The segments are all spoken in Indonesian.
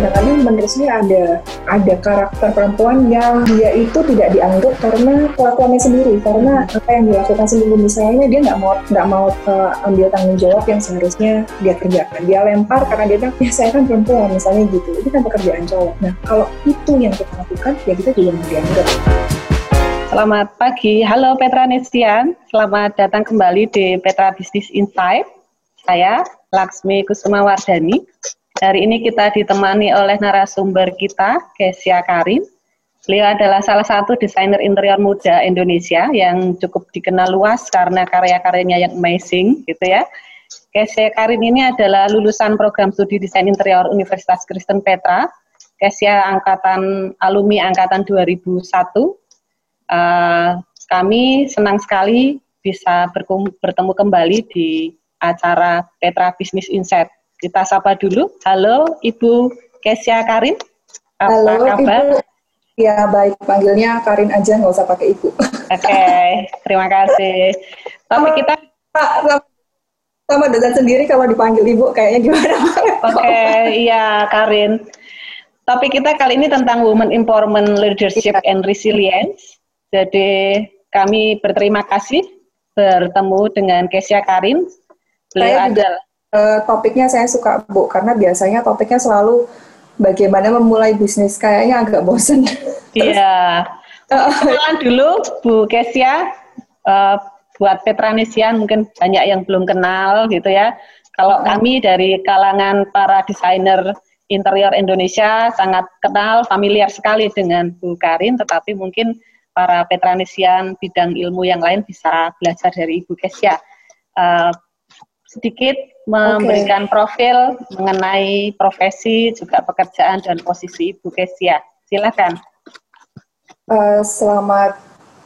kadang-kadang menurut saya ada ada karakter perempuan yang dia itu tidak dianggap karena kelakuannya sendiri karena apa yang dilakukan sendiri misalnya dia nggak mau nggak mau uh, ambil tanggung jawab yang seharusnya dia kerjakan dia lempar karena dia bilang ya saya kan perempuan misalnya gitu itu kan pekerjaan cowok nah kalau itu yang kita lakukan ya kita juga mau dianggap Selamat pagi, halo Petra Nestian. Selamat datang kembali di Petra Business Insight. Saya Laksmi Kusuma Wardani. Hari ini kita ditemani oleh narasumber kita, Kesia Karin. Beliau adalah salah satu desainer interior muda Indonesia yang cukup dikenal luas karena karya-karyanya yang amazing, gitu ya. Kesia Karin ini adalah lulusan program studi desain interior Universitas Kristen Petra. Kesia angkatan alumni angkatan 2001 Uh, kami senang sekali bisa bertemu kembali di acara Petra Business Insight. Kita sapa dulu. Halo Ibu Kesia Karin. Apa Halo kabar? Ibu. Ya baik, panggilnya Karin aja, nggak usah pakai Ibu. Oke, okay, terima kasih. Tapi kita Pak, sama dengan sendiri kalau dipanggil Ibu kayaknya gimana? Oke, okay, iya Karin. Tapi kita kali ini tentang Women Empowerment Leadership iya. and Resilience. Jadi kami berterima kasih bertemu dengan Kesia Karin. Beliau saya juga, uh, topiknya saya suka Bu karena biasanya topiknya selalu bagaimana memulai bisnis kayaknya agak bosen. Iya. Kenalan dulu Bu Kesia uh, buat Petranesian mungkin banyak yang belum kenal gitu ya. Kalau kami dari kalangan para desainer interior Indonesia sangat kenal, familiar sekali dengan Bu Karin, tetapi mungkin para Petranesian bidang ilmu yang lain bisa belajar dari Ibu Kesia. Uh, sedikit memberikan okay. profil mengenai profesi juga pekerjaan dan posisi Ibu Kesia. Silakan. Uh, selamat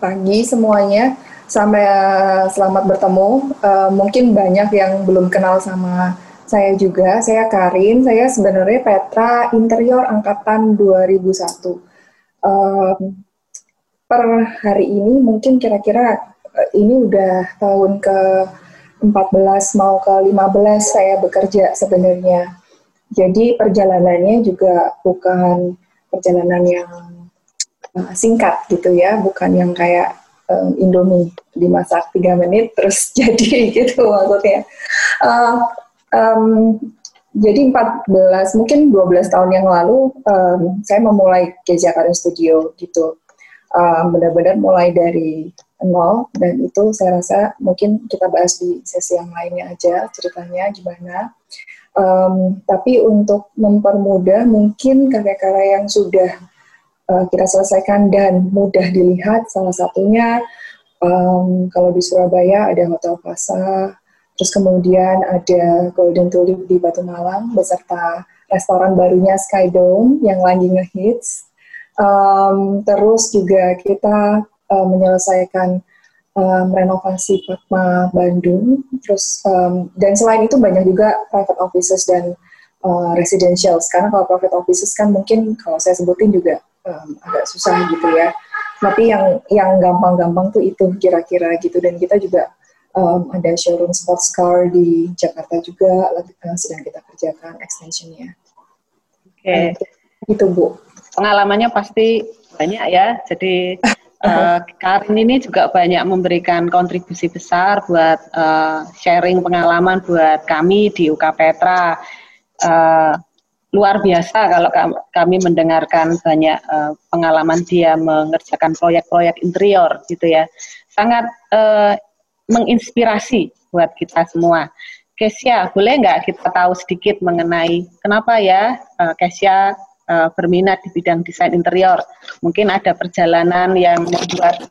pagi semuanya. Sampai uh, selamat bertemu. Uh, mungkin banyak yang belum kenal sama saya juga. Saya Karin. Saya sebenarnya Petra Interior angkatan 2001. Uh, per hari ini mungkin kira-kira uh, ini udah tahun ke 14 mau ke 15 saya bekerja sebenarnya. Jadi perjalanannya juga bukan perjalanan yang uh, singkat gitu ya, bukan yang kayak um, Indomie dimasak 3 menit terus jadi gitu maksudnya. Uh, um, jadi 14 mungkin 12 tahun yang lalu um, saya memulai Keja Karin Studio gitu benar-benar mulai dari nol dan itu saya rasa mungkin kita bahas di sesi yang lainnya aja ceritanya gimana. Um, tapi untuk mempermudah mungkin karya-karya yang sudah uh, kita selesaikan dan mudah dilihat salah satunya um, kalau di Surabaya ada Hotel Plaza, terus kemudian ada Golden Tulip di Batu Malang beserta restoran barunya Sky Dome yang lagi ngehits Um, terus juga kita uh, menyelesaikan um, renovasi Fatma Bandung. Terus um, dan selain itu banyak juga private offices dan uh, residential. Sekarang kalau private offices kan mungkin kalau saya sebutin juga um, agak susah gitu ya. Tapi yang yang gampang-gampang tuh itu kira-kira gitu dan kita juga um, ada showroom sports car di Jakarta juga uh, sedang kita kerjakan extensionnya. Oke. Okay. Gitu Bu pengalamannya pasti banyak ya. Jadi uh, Karin ini juga banyak memberikan kontribusi besar buat uh, sharing pengalaman buat kami di UK Petra. Uh, luar biasa kalau kami mendengarkan banyak uh, pengalaman dia mengerjakan proyek-proyek interior gitu ya. Sangat uh, menginspirasi buat kita semua. Kesia, boleh nggak kita tahu sedikit mengenai kenapa ya uh, Kesia uh, berminat di bidang desain interior. Mungkin ada perjalanan yang membuat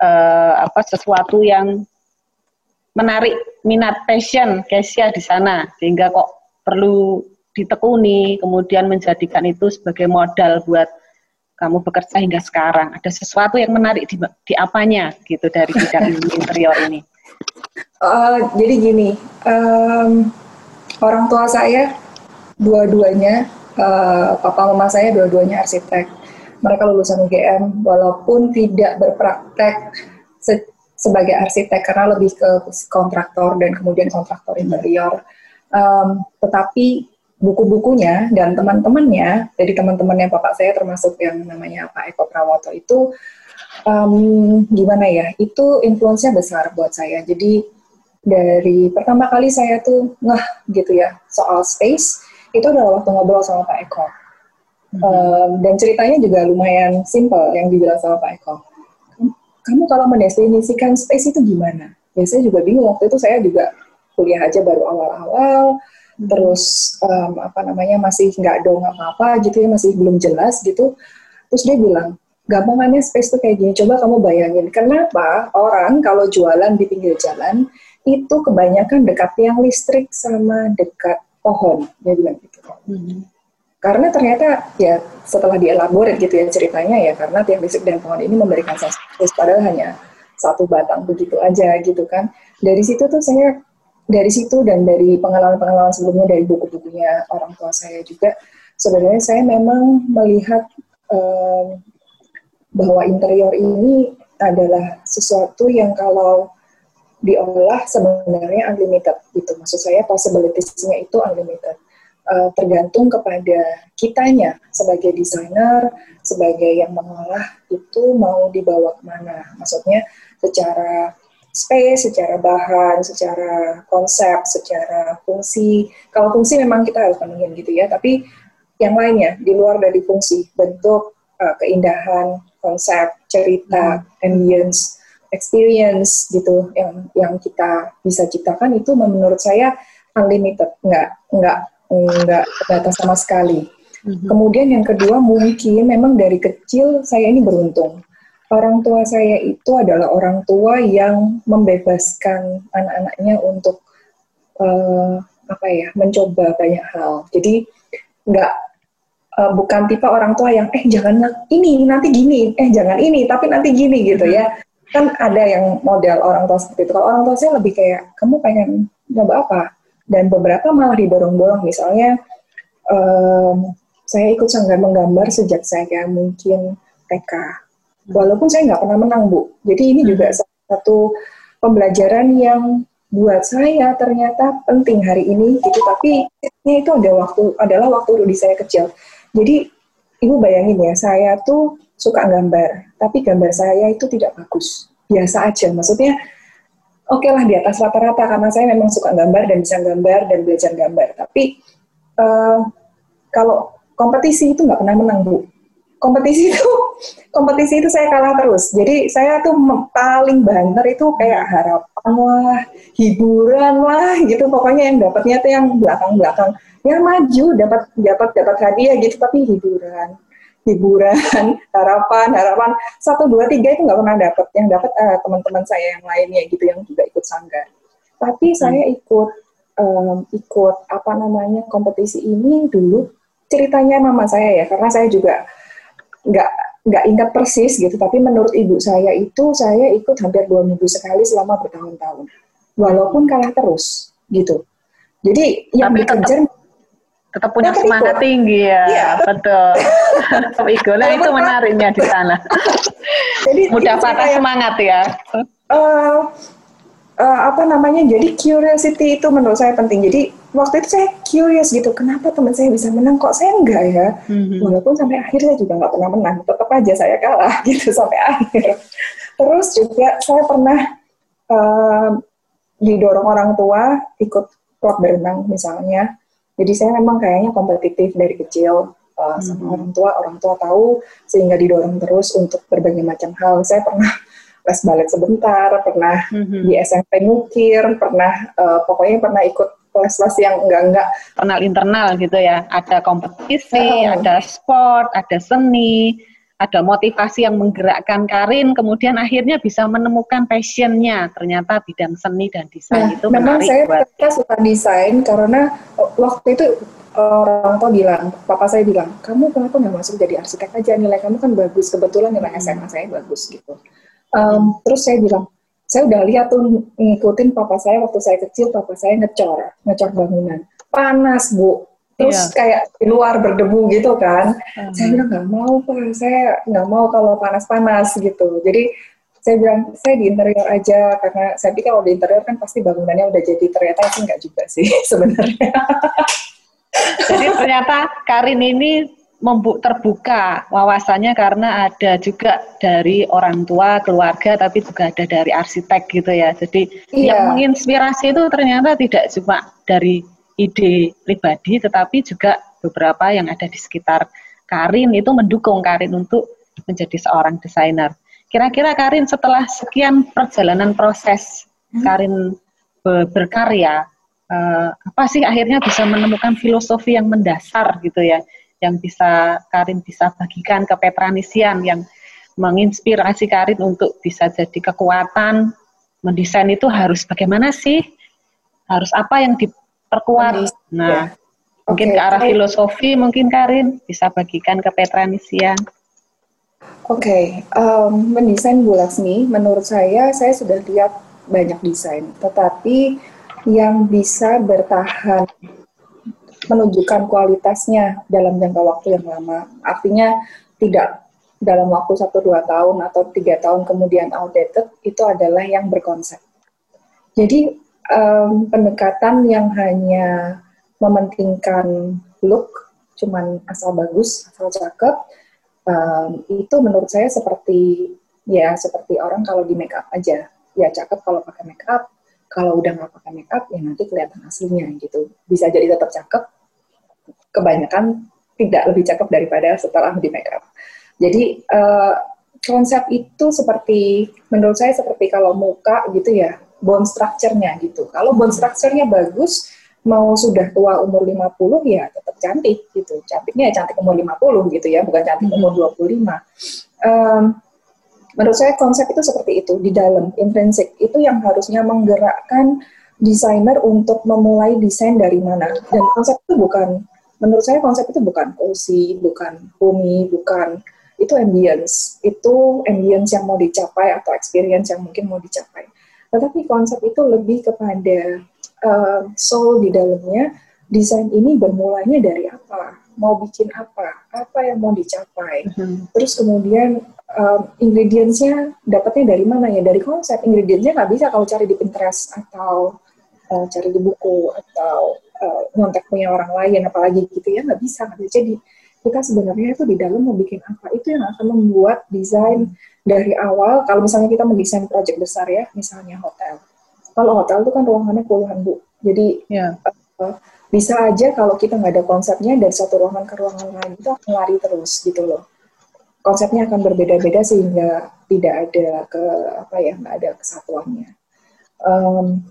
uh, apa sesuatu yang menarik minat passion Kesia di sana. Sehingga kok perlu ditekuni kemudian menjadikan itu sebagai modal buat kamu bekerja hingga sekarang. Ada sesuatu yang menarik di, di apanya gitu dari bidang interior ini? Uh, jadi gini um, orang tua saya dua-duanya uh, papa mama saya dua-duanya arsitek. Mereka lulusan UGM walaupun tidak berpraktek se sebagai arsitek karena lebih ke kontraktor dan kemudian kontraktor interior. Um, tetapi buku-bukunya dan teman-temannya, jadi teman-temannya bapak saya termasuk yang namanya Pak Eko Prawoto itu um, gimana ya? Itu influence-nya besar buat saya. Jadi dari pertama kali saya tuh ngeh gitu ya soal space itu adalah waktu ngobrol sama Pak Eko. Hmm. Um, dan ceritanya juga lumayan simple yang dibilang sama Pak Eko. Kamu kalau mendefinisikan space itu gimana? Ya saya juga bingung waktu itu saya juga kuliah aja baru awal-awal terus um, apa namanya masih nggak dong apa-apa gitu ya masih belum jelas gitu terus dia bilang gampangannya space tuh kayak gini coba kamu bayangin kenapa orang kalau jualan di pinggir jalan itu kebanyakan dekat tiang listrik sama dekat pohon dia bilang gitu hmm. karena ternyata ya setelah dielaborate gitu ya ceritanya ya karena tiang listrik dan pohon ini memberikan space padahal hanya satu batang begitu aja gitu kan dari situ tuh saya dari situ dan dari pengalaman-pengalaman sebelumnya dari buku-bukunya orang tua saya juga sebenarnya saya memang melihat um, bahwa interior ini adalah sesuatu yang kalau diolah sebenarnya unlimited gitu. Maksud saya possibilities-nya itu unlimited. Uh, tergantung kepada kitanya. Sebagai desainer sebagai yang mengolah itu mau dibawa ke mana. Maksudnya secara space, secara bahan, secara konsep, secara fungsi. Kalau fungsi memang kita harus penuhin gitu ya, tapi yang lainnya di luar dari fungsi, bentuk, uh, keindahan, konsep, cerita, hmm. ambience, experience gitu yang yang kita bisa ciptakan itu menurut saya unlimited, nggak nggak nggak terbatas sama sekali. hmm Kemudian yang kedua mungkin memang dari kecil saya ini beruntung orang tua saya itu adalah orang tua yang membebaskan anak-anaknya untuk uh, apa ya mencoba banyak hal. Jadi nggak uh, bukan tipe orang tua yang eh jangan ini nanti gini, eh jangan ini tapi nanti gini gitu ya. Kan ada yang model orang tua seperti itu. Kalau orang tua saya lebih kayak kamu pengen coba apa? Dan beberapa malah didorong-dorong. Misalnya um, saya ikut sanggar menggambar sejak saya mungkin TK walaupun saya nggak pernah menang bu. Jadi ini juga hmm. satu pembelajaran yang buat saya ternyata penting hari ini gitu. Tapi ini itu ada waktu adalah waktu di saya kecil. Jadi ibu bayangin ya, saya tuh suka gambar, tapi gambar saya itu tidak bagus, biasa aja. Maksudnya oke okay lah di atas rata-rata karena saya memang suka gambar dan bisa gambar dan belajar gambar. Tapi uh, kalau kompetisi itu nggak pernah menang bu kompetisi itu kompetisi itu saya kalah terus. Jadi saya tuh paling banter itu kayak harapan lah, hiburan lah gitu. Pokoknya yang dapatnya tuh yang belakang-belakang. Ya maju dapat dapat dapat hadiah gitu tapi hiburan hiburan, harapan, harapan satu dua tiga itu nggak pernah dapat. Yang dapat uh, teman-teman saya yang lainnya gitu yang juga ikut sanggar. Tapi hmm. saya ikut um, ikut apa namanya kompetisi ini dulu ceritanya mama saya ya karena saya juga nggak nggak ingat persis gitu, tapi menurut ibu saya itu saya ikut hampir dua minggu sekali selama bertahun-tahun, walaupun kalah terus gitu. Jadi yang tapi dikejar tetap, tetap punya semangat ikut. tinggi ya, ya. betul. Igola itu menariknya di sana. Jadi mudah patah semangat ya. Uh, uh, apa namanya jadi curiosity itu menurut saya penting jadi waktu itu saya curious gitu kenapa teman saya bisa menang kok saya enggak ya mm-hmm. walaupun sampai akhir saya juga nggak pernah menang tetap aja saya kalah gitu sampai akhir terus juga saya pernah uh, didorong orang tua ikut klub berenang misalnya jadi saya memang kayaknya kompetitif dari kecil uh, sama mm-hmm. orang tua orang tua tahu sehingga didorong terus untuk berbagai macam hal saya pernah les balet sebentar, pernah mm-hmm. di SMP ngukir, pernah uh, pokoknya pernah ikut les-les yang enggak-enggak. Kenal internal gitu ya, ada kompetisi, uh, ada sport, ada seni, ada motivasi yang menggerakkan Karin, kemudian akhirnya bisa menemukan passionnya, ternyata bidang seni dan desain nah, itu memang menarik saya buat... saya suka desain karena waktu itu orang tua bilang, papa saya bilang, kamu kenapa nggak masuk jadi arsitek aja, nilai kamu kan bagus, kebetulan nilai SMA saya bagus gitu Um, terus saya bilang, saya udah lihat tuh ngikutin papa saya waktu saya kecil, papa saya ngecor, ngecor bangunan. Panas, Bu. Terus yeah. kayak di luar berdebu gitu kan. Saya bilang, nggak mau, Pak. Saya nggak mau kalau panas-panas gitu. Jadi saya bilang saya di interior aja karena saya pikir kalau di interior kan pasti bangunannya udah jadi ternyata sih nggak juga sih sebenarnya Jadi ternyata Karin ini terbuka wawasannya karena ada juga dari orang tua, keluarga, tapi juga ada dari arsitek gitu ya. Jadi iya. yang menginspirasi itu ternyata tidak cuma dari ide pribadi, tetapi juga beberapa yang ada di sekitar Karin itu mendukung Karin untuk menjadi seorang desainer. Kira-kira Karin setelah sekian perjalanan proses hmm. Karin berkarya, uh, apa sih akhirnya bisa menemukan filosofi yang mendasar gitu ya? yang bisa Karin bisa bagikan ke Petranisian yang menginspirasi Karin untuk bisa jadi kekuatan mendesain itu harus bagaimana sih? Harus apa yang diperkuat? Nah, ya. mungkin okay. ke arah filosofi mungkin Karin bisa bagikan ke Petranisian. Oke, okay. um, mendesain Bu Laksmi, menurut saya saya sudah lihat banyak desain, tetapi yang bisa bertahan menunjukkan kualitasnya dalam jangka waktu yang lama. Artinya tidak dalam waktu satu dua tahun atau tiga tahun kemudian outdated itu adalah yang berkonsep. Jadi um, pendekatan yang hanya mementingkan look, cuman asal bagus, asal cakep, um, itu menurut saya seperti ya seperti orang kalau di make up aja, ya cakep kalau pakai make up, kalau udah nggak pakai make up ya nanti kelihatan aslinya gitu. Bisa jadi tetap cakep. Kebanyakan tidak lebih cakep daripada setelah di make up. Jadi uh, konsep itu seperti menurut saya seperti kalau muka gitu ya bone structure-nya gitu. Kalau bone structure-nya bagus mau sudah tua umur 50 ya tetap cantik gitu. Cantiknya ya cantik umur 50 gitu ya, bukan cantik umur 25. Um, menurut saya konsep itu seperti itu di dalam intrinsik. Itu yang harusnya menggerakkan desainer untuk memulai desain dari mana. Dan konsep itu bukan menurut saya konsep itu bukan cozy bukan bumi bukan itu ambience. Itu ambience yang mau dicapai atau experience yang mungkin mau dicapai tetapi konsep itu lebih kepada uh, soul di dalamnya. Desain ini bermulanya dari apa? Mau bikin apa? Apa yang mau dicapai? Mm -hmm. terus kemudian um, ingredientsnya dapatnya dari mana ya? Dari konsep. Ingredientsnya nggak bisa kalau cari di Pinterest atau uh, cari di buku atau uh, nyontek punya orang lain apalagi gitu ya nggak bisa nggak bisa. Jadi kita sebenarnya itu di dalam mau bikin apa? Itu yang akan membuat desain dari awal kalau misalnya kita mendesain project besar ya misalnya hotel kalau hotel itu kan ruangannya puluhan bu jadi yeah. Ya. uh, bisa aja kalau kita nggak ada konsepnya dari satu ruangan ke ruangan lain itu akan lari terus gitu loh konsepnya akan berbeda-beda sehingga tidak ada ke apa ya nggak ada kesatuannya. Um,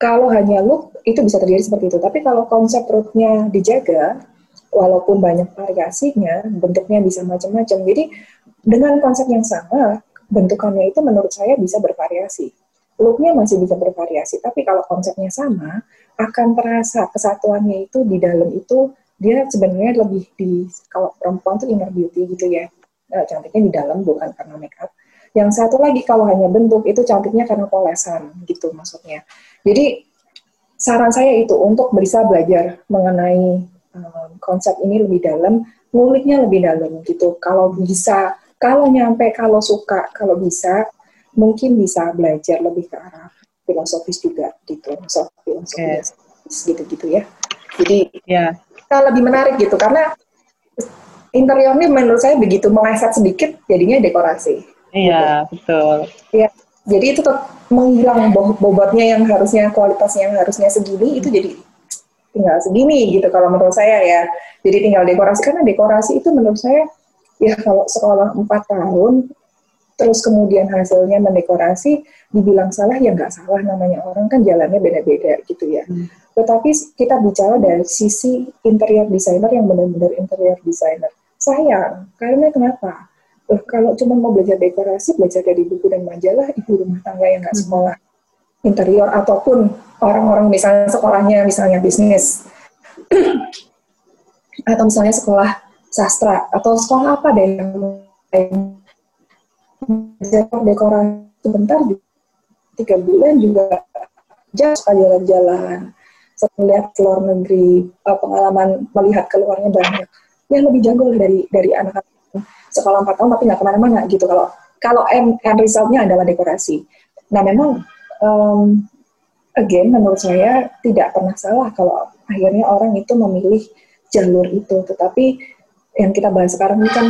kalau hanya look itu bisa terjadi seperti itu. Tapi kalau konsep perutnya dijaga, walaupun banyak variasinya, bentuknya bisa macam-macam. Jadi dengan konsep yang sama, bentukannya itu menurut saya bisa bervariasi. Looknya masih bisa bervariasi, tapi kalau konsepnya sama, akan terasa kesatuannya itu di dalam itu dia sebenarnya lebih di kalau perempuan tuh inner beauty gitu ya. Nah, cantiknya di dalam bukan karena make up yang satu lagi kalau hanya bentuk itu cantiknya karena polesan gitu maksudnya. Jadi saran saya itu untuk bisa belajar mengenai um, konsep ini lebih dalam nguliknya lebih dalam gitu. Kalau bisa kalau nyampe kalau suka kalau bisa mungkin bisa belajar lebih ke arah filosofis juga gitu filosofis gitu gitu ya jadi ya lebih menarik gitu karena interiornya menurut saya begitu meleset sedikit jadinya dekorasi. Iya gitu. betul. Iya jadi itu tuh menghilang bobotnya yang harusnya kualitasnya yang harusnya segini itu jadi tinggal segini gitu kalau menurut saya ya. Jadi tinggal dekorasi karena dekorasi itu menurut saya ya kalau sekolah empat tahun terus kemudian hasilnya mendekorasi dibilang salah ya nggak salah namanya orang kan jalannya beda-beda gitu ya. Hmm. Tetapi kita bicara dari sisi interior designer yang benar-benar interior designer. Sayang, karena kenapa? Eh, kalau cuma mau belajar dekorasi, belajar dari buku dan majalah, ibu rumah tangga yang nggak hmm. sekolah interior ataupun orang-orang misalnya sekolahnya misalnya bisnis atau misalnya sekolah sastra atau sekolah apa deh yang belajar dekorasi sebentar tiga bulan juga jauh jalan-jalan melihat luar negeri, uh, pengalaman melihat keluarnya banyak. Yang lebih jago dari dari anak-anak sekolah empat tahun tapi nggak ke mana-mana gitu. Kalau kalau end, end resultnya adalah dekorasi. Nah memang um, again menurut saya tidak pernah salah kalau akhirnya orang itu memilih jalur itu. Tetapi yang kita bahas sekarang ini kan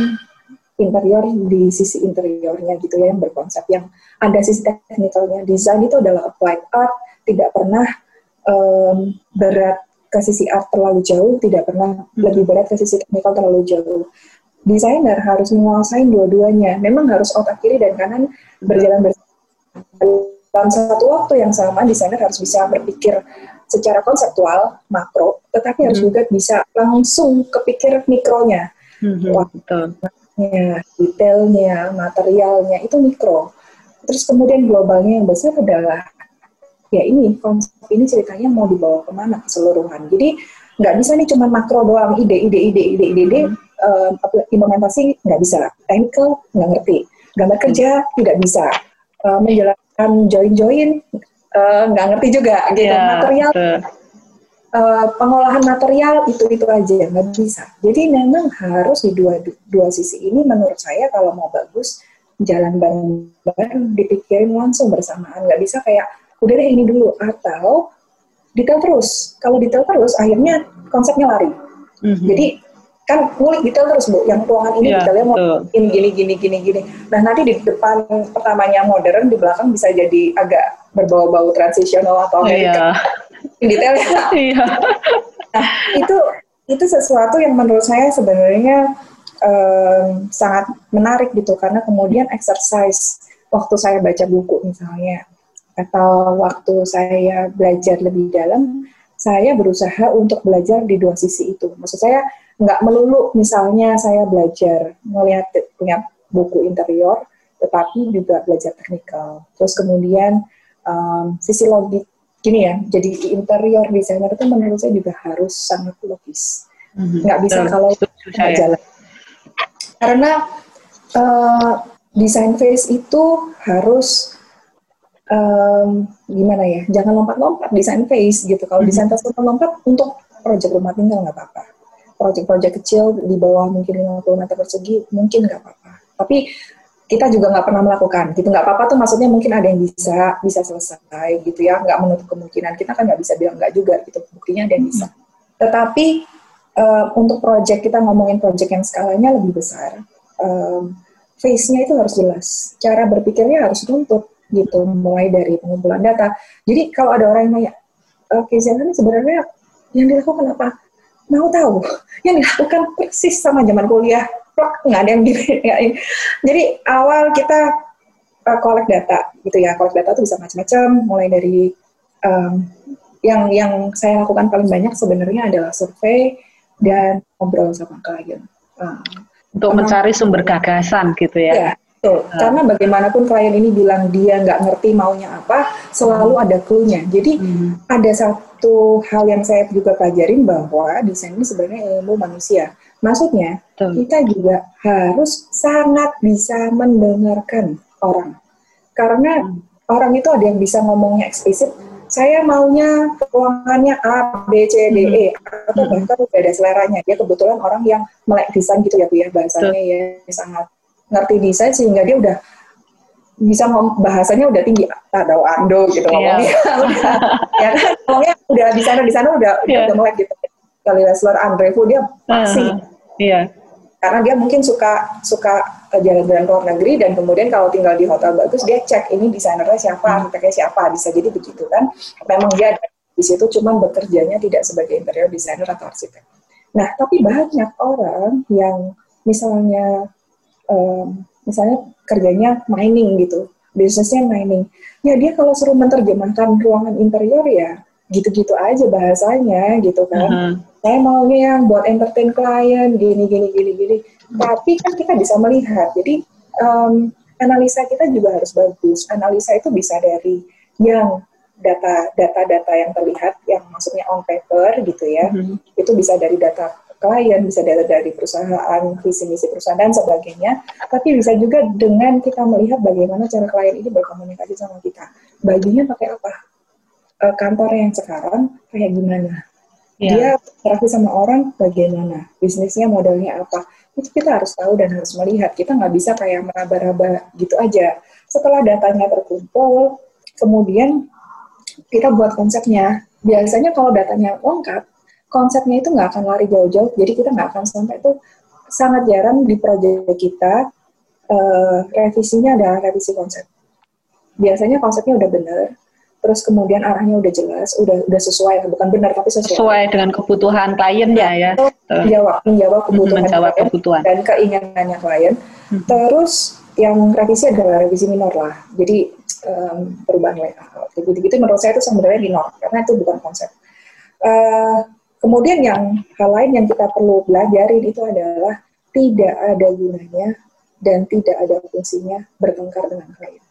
interior di sisi interiornya gitu ya yang berkonsep yang ada sisi teknikalnya. Desain itu adalah applied art, tidak pernah um, berat ke sisi art terlalu jauh, tidak pernah lebih berat ke sisi teknikal terlalu jauh. Desainer harus menguasai dua-duanya. Memang harus otak kiri dan kanan berjalan bersama. Dalam satu waktu yang sama, desainer harus bisa berpikir secara konseptual, makro, tetapi hmm. harus juga bisa langsung kepikir mikronya. Hmm, betul. detailnya, materialnya, itu mikro. Terus kemudian globalnya yang besar adalah ya ini konsep ini ceritanya mau dibawa ke mana keseluruhan. Jadi nggak bisa nih cuma makro doang ide ide ide ide ide ide hmm. uh, implementasi nggak bisa, technical nggak ngerti, gambar kerja hmm. tidak bisa, uh, menjelaskan join join uh, nggak ngerti juga gitu yeah, material. Uh, pengolahan material itu itu aja nggak bisa. Jadi memang harus di dua dua sisi ini menurut saya kalau mau bagus jalan bareng-bareng dipikirin langsung bersamaan nggak bisa kayak udah deh ini dulu atau detail terus kalau detail terus akhirnya konsepnya lari mm-hmm. jadi kan ngulik detail terus bu. Yang ruangan ini yeah, detailnya mau ini gini gini gini gini. Nah nanti di depan pertamanya modern di belakang bisa jadi agak berbau-bau transisional atau Amerika. Yeah. detailnya. Yeah. nah itu itu sesuatu yang menurut saya sebenarnya um, sangat menarik gitu. Karena kemudian exercise waktu saya baca buku misalnya atau waktu saya belajar lebih dalam, saya berusaha untuk belajar di dua sisi itu. Maksud saya nggak melulu misalnya saya belajar melihat punya buku interior, tetapi juga belajar teknikal. Terus kemudian um, sisi logik gini ya, jadi interior designer itu menurut saya juga harus sangat logis. Mm-hmm. Nggak bisa kalau nggak jalan. Karena uh, desain face itu harus um, gimana ya? Jangan lompat-lompat desain face gitu. Kalau desain tas lompat untuk proyek rumah tinggal nggak apa-apa. Proyek-proyek kecil di bawah mungkin 50 meter persegi mungkin nggak apa-apa. Tapi kita juga nggak pernah melakukan gitu. Nggak apa-apa tuh maksudnya mungkin ada yang bisa bisa selesai gitu ya. Nggak menutup kemungkinan. Kita kan nggak bisa bilang nggak juga gitu. Buktinya ada yang bisa. Tetapi uh, untuk proyek kita ngomongin proyek yang skalanya lebih besar um, face-nya itu harus jelas. Cara berpikirnya harus runtut gitu mulai dari pengumpulan data. Jadi kalau ada orang yang nanya oke okay, ini sebenarnya yang dilakukan apa? Mau tahu yang dilakukan persis sama zaman kuliah. Nggak ada yang gini jadi awal kita uh, collect data gitu ya. Collect data itu bisa macam-macam. Mulai dari um, yang yang saya lakukan paling banyak sebenarnya adalah survei dan ngobrol sama klien. Uh, untuk mencari sumber gagasan gitu ya, ya Betul, uh. karena bagaimanapun klien ini bilang dia nggak ngerti maunya apa, selalu hmm. ada clue-nya. Jadi hmm. ada satu hal yang saya juga pelajarin bahwa desain ini sebenarnya ilmu manusia. Maksudnya Betul. kita juga harus sangat bisa mendengarkan orang. Karena hmm. orang itu ada yang bisa ngomongnya eksplisit, saya maunya ruangannya A, B, C, D, E, hmm. atau bahkan udah ada seleranya. Dia kebetulan orang yang melek desain gitu ya, Bu ya, bahasanya Betul. ya sangat ngerti desain sehingga dia udah bisa ngom bahasanya udah tinggi ada ando gitu yeah. ngomongnya udah ya kan ngomongnya udah di sana di sana udah yeah. udah mulai gitu kali Andrevo dia pasti uh, yeah. karena dia mungkin suka suka jalan-jalan luar negeri dan kemudian kalau tinggal di hotel bagus dia cek ini desainernya siapa hmm. arsiteknya siapa bisa jadi begitu kan memang dia di situ cuman bekerjanya tidak sebagai interior designer atau arsitek nah tapi banyak orang yang misalnya um, misalnya kerjanya mining gitu, bisnisnya mining. Ya dia kalau suruh menerjemahkan ruangan interior ya gitu-gitu aja bahasanya gitu kan. Uh -huh. Saya maunya yang buat entertain klien gini gini gini gini. Tapi kan kita bisa melihat. Jadi um, analisa kita juga harus bagus. Analisa itu bisa dari yang data data data yang terlihat yang maksudnya on paper gitu ya. -huh. Itu bisa dari data klien, bisa dari, dari perusahaan, visi misi perusahaan dan sebagainya. Tapi bisa juga dengan kita melihat bagaimana cara klien ini berkomunikasi sama kita. Bajunya pakai apa? E, kantornya yang sekarang kayak gimana? Yeah. Dia interaksi sama orang bagaimana? Bisnisnya modelnya apa? Itu kita harus tahu dan harus melihat. Kita nggak bisa kayak meraba-raba gitu aja. Setelah datanya terkumpul, kemudian kita buat konsepnya. Biasanya kalau datanya lengkap, konsepnya itu nggak akan lari jauh-jauh, jadi kita nggak akan sampai itu sangat jarang di proyek kita uh, revisinya adalah revisi konsep. Biasanya konsepnya udah benar, terus kemudian arahnya udah jelas, udah udah sesuai, bukan benar tapi sesuai. Sesuai dengan kebutuhan kliennya ya. Menjawab, menjawab kebutuhan, menjawab klien kebutuhan dan keinginannya klien. Hmm. Terus yang revisi adalah revisi minor lah. Jadi um, perubahan layout, gitu-gitu menurut saya itu sebenarnya minor karena itu bukan konsep. Uh, kemudian yang hal lain yang kita perlu belajarin itu adalah tidak ada gunanya dan tidak ada fungsinya bertengkar dengan klien.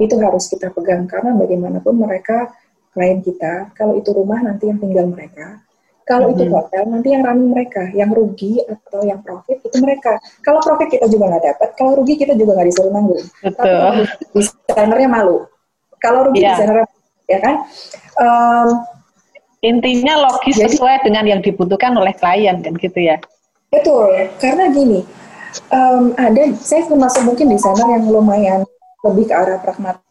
Itu harus kita pegang karena bagaimanapun mereka klien kita, kalau itu rumah nanti yang tinggal mereka, kalau mm -hmm. itu hotel nanti yang running mereka, yang rugi atau yang profit itu mereka. Kalau profit kita juga nggak dapat, kalau rugi kita juga nggak disuruh nanggung. Betul. desainernya malu. Kalau rugi yeah. desainernya ya kan. Um, Intinya logis jadi, sesuai dengan yang dibutuhkan oleh klien kan gitu ya. Betul, karena gini, um, ada saya termasuk mungkin desainer yang lumayan lebih ke arah pragmatis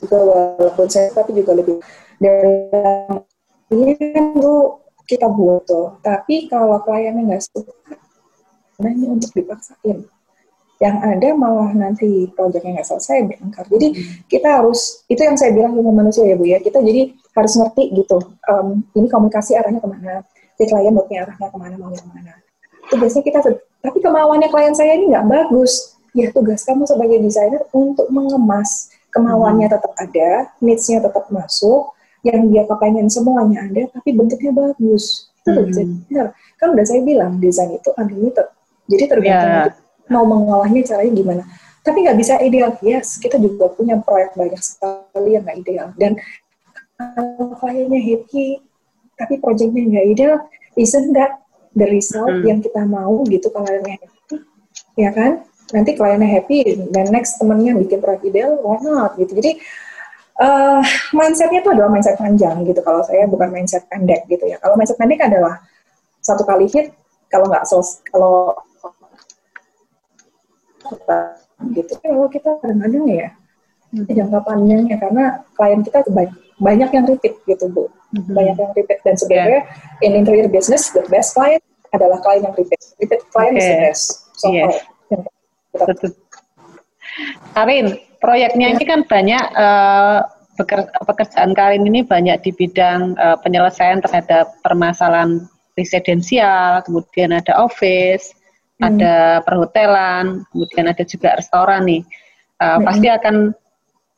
juga walaupun saya tapi juga lebih dalam ini kan lu kita buat tuh tapi kalau kliennya nggak suka nanya untuk dipaksain yang ada malah nanti proyeknya nggak selesai bertengkar jadi hmm. kita harus itu yang saya bilang ilmu manusia ya bu ya kita jadi harus ngerti gitu um, ini komunikasi arahnya ke mana si klien maunya arahnya ke mana mau ke mana itu biasanya kita tapi kemauannya klien saya ini nggak bagus. Ya tugas kamu sebagai desainer untuk mengemas kemauannya hmm. tetap ada, needs-nya tetap masuk, yang dia kepengen semuanya ada, tapi bentuknya bagus. Itu hmm. desainer. Kan udah saya bilang desain itu unlimited. Jadi tergantung yeah. mau mengolahnya caranya gimana. Tapi nggak bisa ideal. Yes, kita juga punya proyek banyak sekali yang nggak ideal. Dan kliennya happy, tapi proyeknya nggak ideal, isn't that the result hmm. yang kita mau gitu kalau kliennya happy? Ya kan? Nanti kliennya happy dan next temennya bikin proyek ideal why not? Gitu. Jadi uh, mindsetnya itu adalah mindset panjang gitu kalau saya bukan mindset pendek gitu ya. Kalau mindset pendek adalah satu kali hit kalau nggak sos kalau gitu kalau kita kadang-kadang ya. Hmm. jangka panjangnya karena klien kita banyak banyak yang repeat gitu bu mm-hmm. banyak yang repeat dan sebenarnya yeah. in interior business the best client adalah klien yang repeat repeat client okay. is the best so yes. Betul. Karin, proyeknya yeah. ini kan banyak uh, pekerjaan Karin ini banyak di bidang uh, penyelesaian terhadap permasalahan residensial, kemudian ada office, hmm. ada perhotelan, kemudian ada juga restoran nih. Uh, hmm. Pasti akan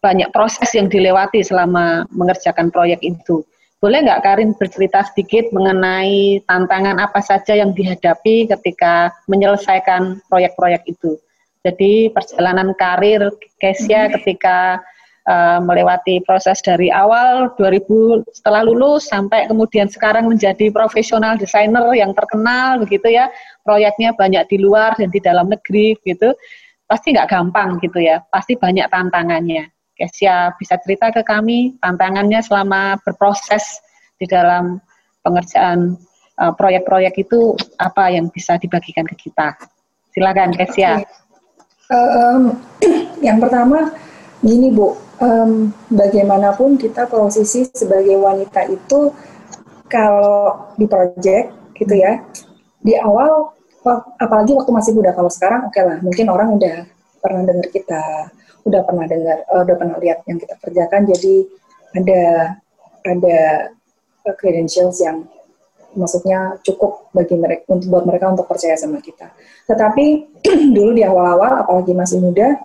banyak proses yang dilewati selama mengerjakan proyek itu. Boleh nggak Karin bercerita sedikit mengenai tantangan apa saja yang dihadapi ketika menyelesaikan proyek-proyek itu? Jadi perjalanan karir Kesia hmm. ketika uh, melewati proses dari awal 2000 setelah lulus sampai kemudian sekarang menjadi profesional desainer yang terkenal begitu ya. Proyeknya banyak di luar dan di dalam negeri gitu. Pasti nggak gampang gitu ya. Pasti banyak tantangannya. Kesia bisa cerita ke kami tantangannya selama berproses di dalam pengerjaan uh, proyek-proyek itu apa yang bisa dibagikan ke kita. Silakan Kesia. Um, yang pertama gini Bu, um, bagaimanapun kita posisi sebagai wanita itu kalau di proyek gitu ya, di awal apalagi waktu masih muda kalau sekarang oke okay lah mungkin orang udah pernah dengar kita udah pernah dengar, uh, udah pernah lihat yang kita kerjakan. Jadi ada ada uh, credentials yang maksudnya cukup bagi mereka untuk buat mereka untuk percaya sama kita. Tetapi dulu di awal-awal, apalagi masih muda,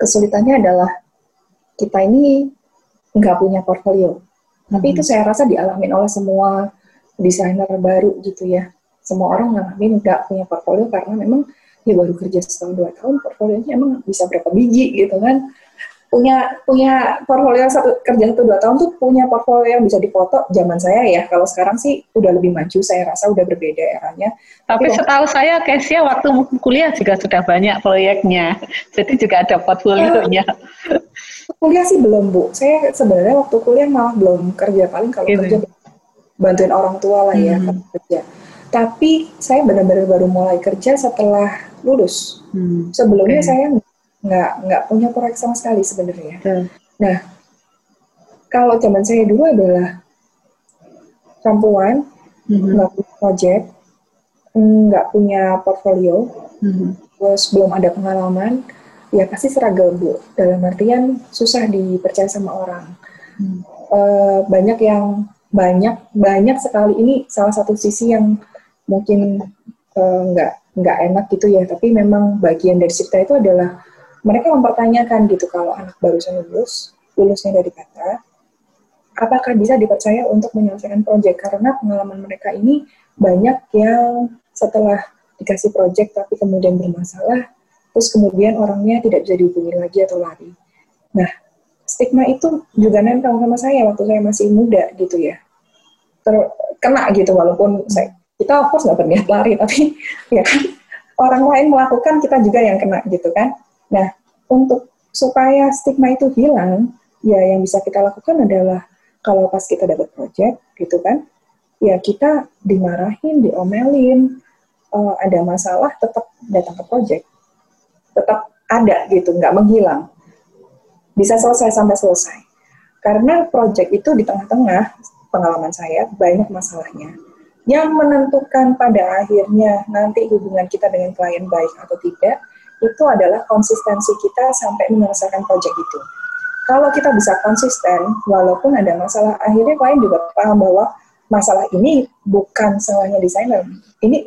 kesulitannya adalah kita ini nggak punya portfolio. Tapi hmm. itu saya rasa dialamin oleh semua desainer baru gitu ya. Semua orang ngalamin nggak punya portfolio karena memang ya baru kerja setahun dua tahun portfolionya emang bisa berapa biji gitu kan. Punya punya portfolio satu kerja satu dua tahun tuh punya portfolio yang bisa difoto. Zaman saya ya kalau sekarang sih udah lebih maju saya rasa udah berbeda eranya. Tapi, tapi setahu saya Kesia waktu kuliah juga sudah banyak proyeknya. Jadi juga ada portfolionya. Ya, kuliah sih belum bu. Saya sebenarnya waktu kuliah malah belum kerja. Paling kalau gitu. kerja bantuin orang tua lah ya hmm. kerja tapi saya benar-benar baru mulai kerja setelah lulus. Hmm. Sebelumnya okay. saya nggak nggak punya proyek sama sekali sebenarnya. Hmm. Nah kalau zaman saya dulu adalah perempuan, mm-hmm. nggak punya project, nggak punya portfolio, mm-hmm. terus belum ada pengalaman, ya pasti seragam bu. Dalam artian susah dipercaya sama orang. Mm. Uh, banyak yang banyak banyak sekali ini salah satu sisi yang mungkin uh, nggak nggak enak gitu ya. Tapi memang bagian dari cerita itu adalah mereka mempertanyakan gitu kalau anak barusan lulus, lulusnya dari kata, apakah bisa dipercaya untuk menyelesaikan proyek karena pengalaman mereka ini banyak yang setelah dikasih proyek tapi kemudian bermasalah terus kemudian orangnya tidak bisa dihubungi lagi atau lari. Nah, stigma itu juga nempel sama saya waktu saya masih muda gitu ya. Terkena gitu walaupun saya kita of course nggak berniat lari tapi ya kan orang lain melakukan kita juga yang kena gitu kan. Nah, untuk supaya stigma itu hilang, ya yang bisa kita lakukan adalah kalau pas kita dapat project gitu kan ya kita dimarahin diomelin uh, ada masalah tetap datang ke project. Tetap ada gitu nggak menghilang. Bisa selesai sampai selesai. Karena project itu di tengah-tengah pengalaman saya banyak masalahnya yang menentukan pada akhirnya nanti hubungan kita dengan klien baik atau tidak itu adalah konsistensi kita sampai menyelesaikan project itu kalau kita bisa konsisten, walaupun ada masalah, akhirnya klien juga paham bahwa masalah ini bukan salahnya desainer. Ini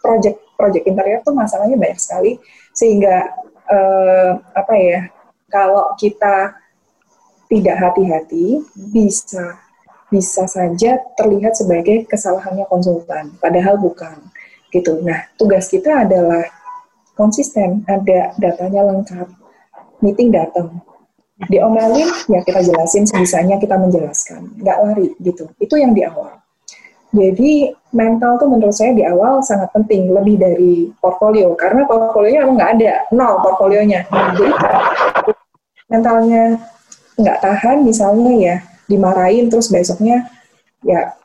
project project interior tuh masalahnya banyak sekali, sehingga eh, apa ya? Kalau kita tidak hati-hati, bisa bisa saja terlihat sebagai kesalahannya konsultan, padahal bukan. Gitu. Nah, tugas kita adalah konsisten, ada datanya lengkap, meeting datang, diomelin ya kita jelasin sebisanya kita menjelaskan nggak lari gitu itu yang di awal jadi mental tuh menurut saya di awal sangat penting lebih dari portfolio karena portfolionya emang nggak ada nol portfolionya jadi mentalnya nggak tahan misalnya ya dimarahin terus besoknya ya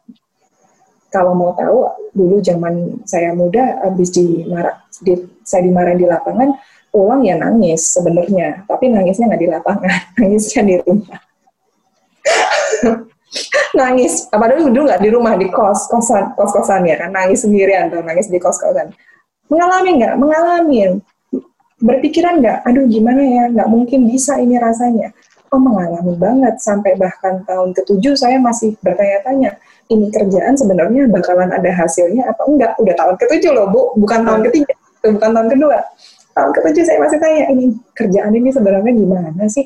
kalau mau tahu dulu zaman saya muda habis dimarah di, saya dimarahin di lapangan pulang ya nangis sebenarnya, tapi nangisnya nggak di lapangan, nangisnya di rumah. nangis, padahal dulu nggak di rumah, di kos, kosan, kos kosan ya kan, nangis sendirian atau nangis di kos kosan. Mengalami nggak? Mengalami. Berpikiran nggak? Aduh gimana ya? Nggak mungkin bisa ini rasanya. Oh mengalami banget sampai bahkan tahun ketujuh saya masih bertanya-tanya ini kerjaan sebenarnya bakalan ada hasilnya apa enggak? Udah tahun ketujuh loh bu, bukan tahun ketiga, bukan tahun kedua. Tahun ketujuh saya masih tanya ini kerjaan ini sebenarnya gimana sih?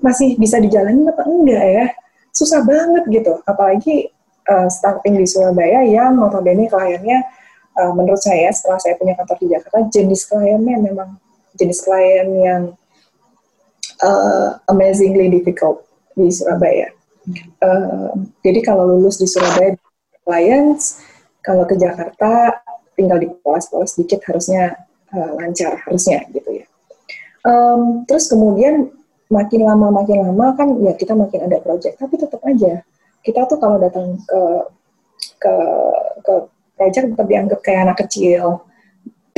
Masih bisa dijalani apa enggak ya? Susah banget gitu. Apalagi uh, starting di Surabaya yang notabene kliennya uh, menurut saya setelah saya punya kantor di Jakarta jenis kliennya memang jenis klien yang uh, amazingly difficult di Surabaya uh, jadi kalau lulus di Surabaya clients kalau ke Jakarta tinggal dipoles-poles sedikit harusnya uh, lancar harusnya gitu ya. Um, terus kemudian makin lama makin lama kan ya kita makin ada project tapi tetap aja kita tuh kalau datang ke ke ke project tetap dianggap kayak anak kecil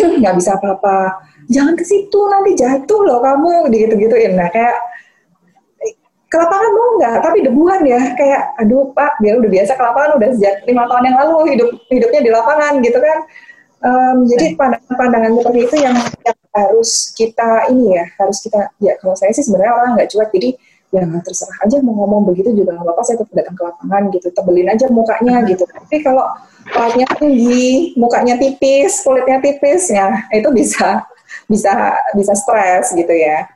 nggak bisa apa-apa. Jangan ke situ nanti jatuh loh kamu gitu gituin nah kayak ke lapangan mau nggak? Tapi debuan ya kayak aduh pak dia udah biasa ke lapangan udah sejak lima tahun yang lalu hidup hidupnya di lapangan gitu kan. Um, jadi pandangan-pandangan seperti itu yang, yang harus kita ini ya, harus kita ya kalau saya sih sebenarnya orang nggak cuek, jadi ya terserah aja mau ngomong begitu juga nggak apa-apa, saya tetap datang ke lapangan gitu, tebelin aja mukanya gitu. Tapi kalau kulitnya tinggi, mukanya tipis, kulitnya tipis, ya itu bisa bisa bisa stres gitu ya.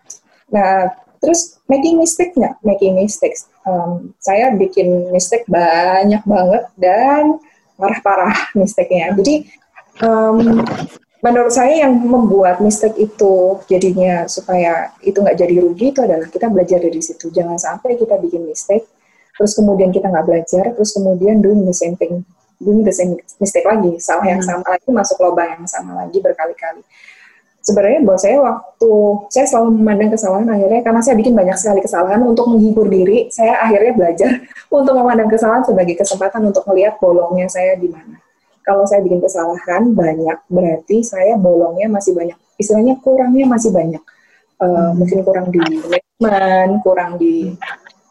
Nah terus making mistake nggak? Making mistakes. Um, saya bikin mistake banyak banget dan parah-parah mistake-nya. Jadi um, menurut saya yang membuat mistake itu jadinya supaya itu nggak jadi rugi itu adalah kita belajar dari situ. Jangan sampai kita bikin mistake, terus kemudian kita nggak belajar, terus kemudian doing the same thing, doing the same mistake lagi, salah yang hmm. sama lagi, masuk lubang yang sama lagi berkali-kali. Sebenarnya buat saya waktu saya selalu memandang kesalahan akhirnya karena saya bikin banyak sekali kesalahan untuk menghibur diri, saya akhirnya belajar untuk memandang kesalahan sebagai kesempatan untuk melihat bolongnya saya di mana kalau saya bikin kesalahan banyak berarti saya bolongnya masih banyak istilahnya kurangnya masih banyak uh, hmm. mungkin kurang di manajemen kurang di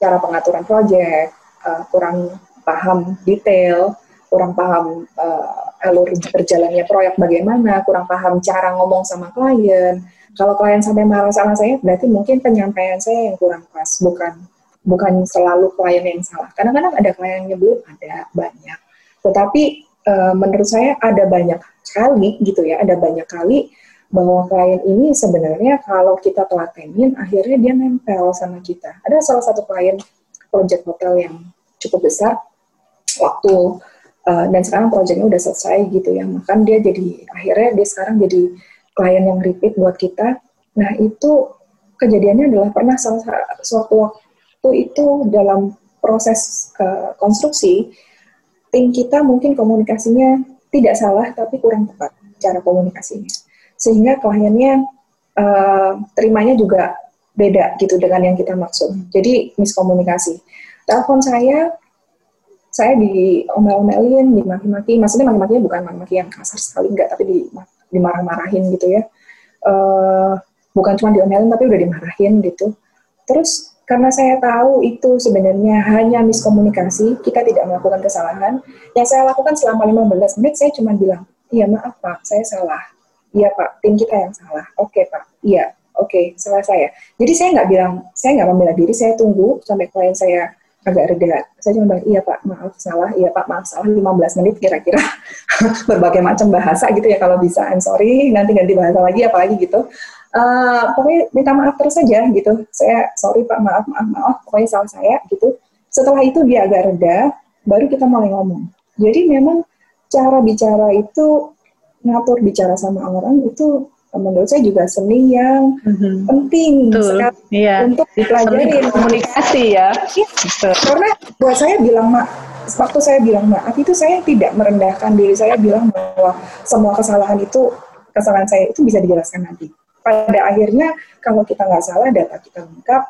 cara pengaturan proyek, uh, kurang paham detail, kurang paham uh, alur berjalannya proyek bagaimana, kurang paham cara ngomong sama klien. Kalau klien sampai marah sama saya, berarti mungkin penyampaian saya yang kurang pas, bukan bukan selalu klien yang salah. Kadang-kadang ada klien yang belum ada banyak. Tetapi uh, menurut saya ada banyak kali gitu ya, ada banyak kali bahwa klien ini sebenarnya kalau kita telatenin akhirnya dia nempel sama kita. Ada salah satu klien project hotel yang cukup besar waktu uh, dan sekarang proyeknya udah selesai gitu ya makan dia jadi akhirnya dia sekarang jadi klien yang repeat buat kita nah itu kejadiannya adalah pernah salah suatu waktu itu dalam proses uh, konstruksi tim kita mungkin komunikasinya tidak salah tapi kurang tepat cara komunikasinya sehingga kliennya uh, terimanya juga beda gitu dengan yang kita maksud jadi miskomunikasi telepon saya saya di omel-omelin, dimaki-maki, maksudnya maki-makinya bukan maki-maki yang kasar sekali, enggak, tapi di, dimarah-marahin gitu ya. Uh, bukan cuma diomelin, tapi udah dimarahin gitu. Terus karena saya tahu itu sebenarnya hanya miskomunikasi, kita tidak melakukan kesalahan. Yang saya lakukan selama 15 menit, saya cuma bilang, iya maaf Pak, saya salah. Iya Pak, tim kita yang salah. Oke Pak, iya, oke, salah saya. Jadi saya nggak bilang, saya nggak membela diri, saya tunggu sampai klien saya agak reda. Saya cuma bilang, iya Pak, maaf salah, iya Pak, maaf salah, 15 menit kira-kira. Berbagai macam bahasa gitu ya kalau bisa, I'm sorry, nanti ganti bahasa lagi, apalagi gitu. Uh, pokoknya minta maaf terus saja gitu. Saya, sorry Pak, maaf, maaf, maaf, pokoknya salah saya gitu. Setelah itu dia agak reda, baru kita mulai ngomong. Jadi memang cara bicara itu, ngatur bicara sama orang itu menurut saya juga seni yang mm-hmm. penting sekali iya. untuk dipelajari komunikasi ya. Betul. Karena buat saya bilang mak waktu saya bilang maaf itu saya tidak merendahkan diri saya bilang bahwa semua kesalahan itu kesalahan saya itu bisa dijelaskan nanti. Pada akhirnya kalau kita nggak salah data kita lengkap,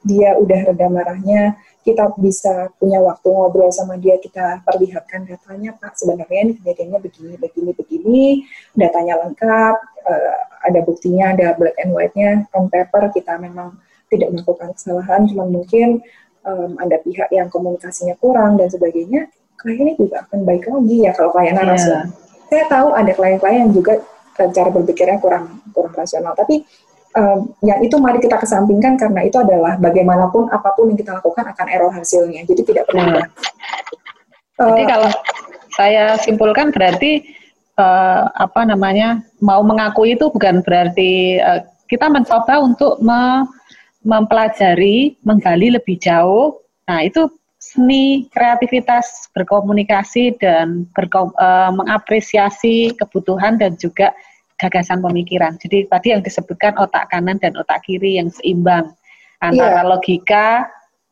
dia udah reda marahnya, kita bisa punya waktu ngobrol sama dia, kita perlihatkan datanya, Pak, sebenarnya ini kejadiannya begini, begini, begini, datanya lengkap, uh, ada buktinya, ada black and white-nya, on paper kita memang tidak melakukan kesalahan, cuma mungkin um, ada pihak yang komunikasinya kurang dan sebagainya, kliennya juga akan baik lagi ya kalau klien yeah. rasional. Saya tahu ada klien-klien yang juga cara berpikirnya kurang kurang rasional, tapi um, yang itu mari kita kesampingkan karena itu adalah bagaimanapun apa pun yang kita lakukan akan error hasilnya. Jadi tidak perlu. Hmm. Uh, Jadi kalau saya simpulkan berarti uh, apa namanya mau mengakui itu bukan berarti uh, kita mencoba untuk me mempelajari, menggali lebih jauh. Nah itu seni kreativitas berkomunikasi dan berkom, uh, mengapresiasi kebutuhan dan juga gagasan pemikiran. Jadi tadi yang disebutkan otak kanan dan otak kiri yang seimbang antara yeah. logika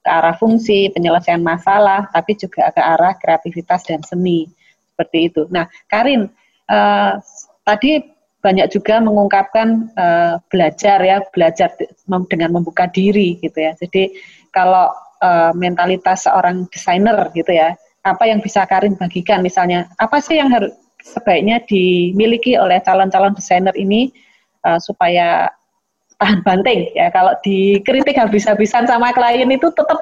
ke arah fungsi penyelesaian masalah, tapi juga ke arah kreativitas dan seni seperti itu. Nah, Karin, uh, tadi banyak juga mengungkapkan uh, belajar ya, belajar dengan membuka diri gitu ya. Jadi kalau uh, mentalitas seorang desainer gitu ya, apa yang bisa Karin bagikan misalnya, apa sih yang harus sebaiknya dimiliki oleh calon-calon desainer ini uh, supaya tahan banting ya kalau dikritik habis-habisan sama klien itu tetap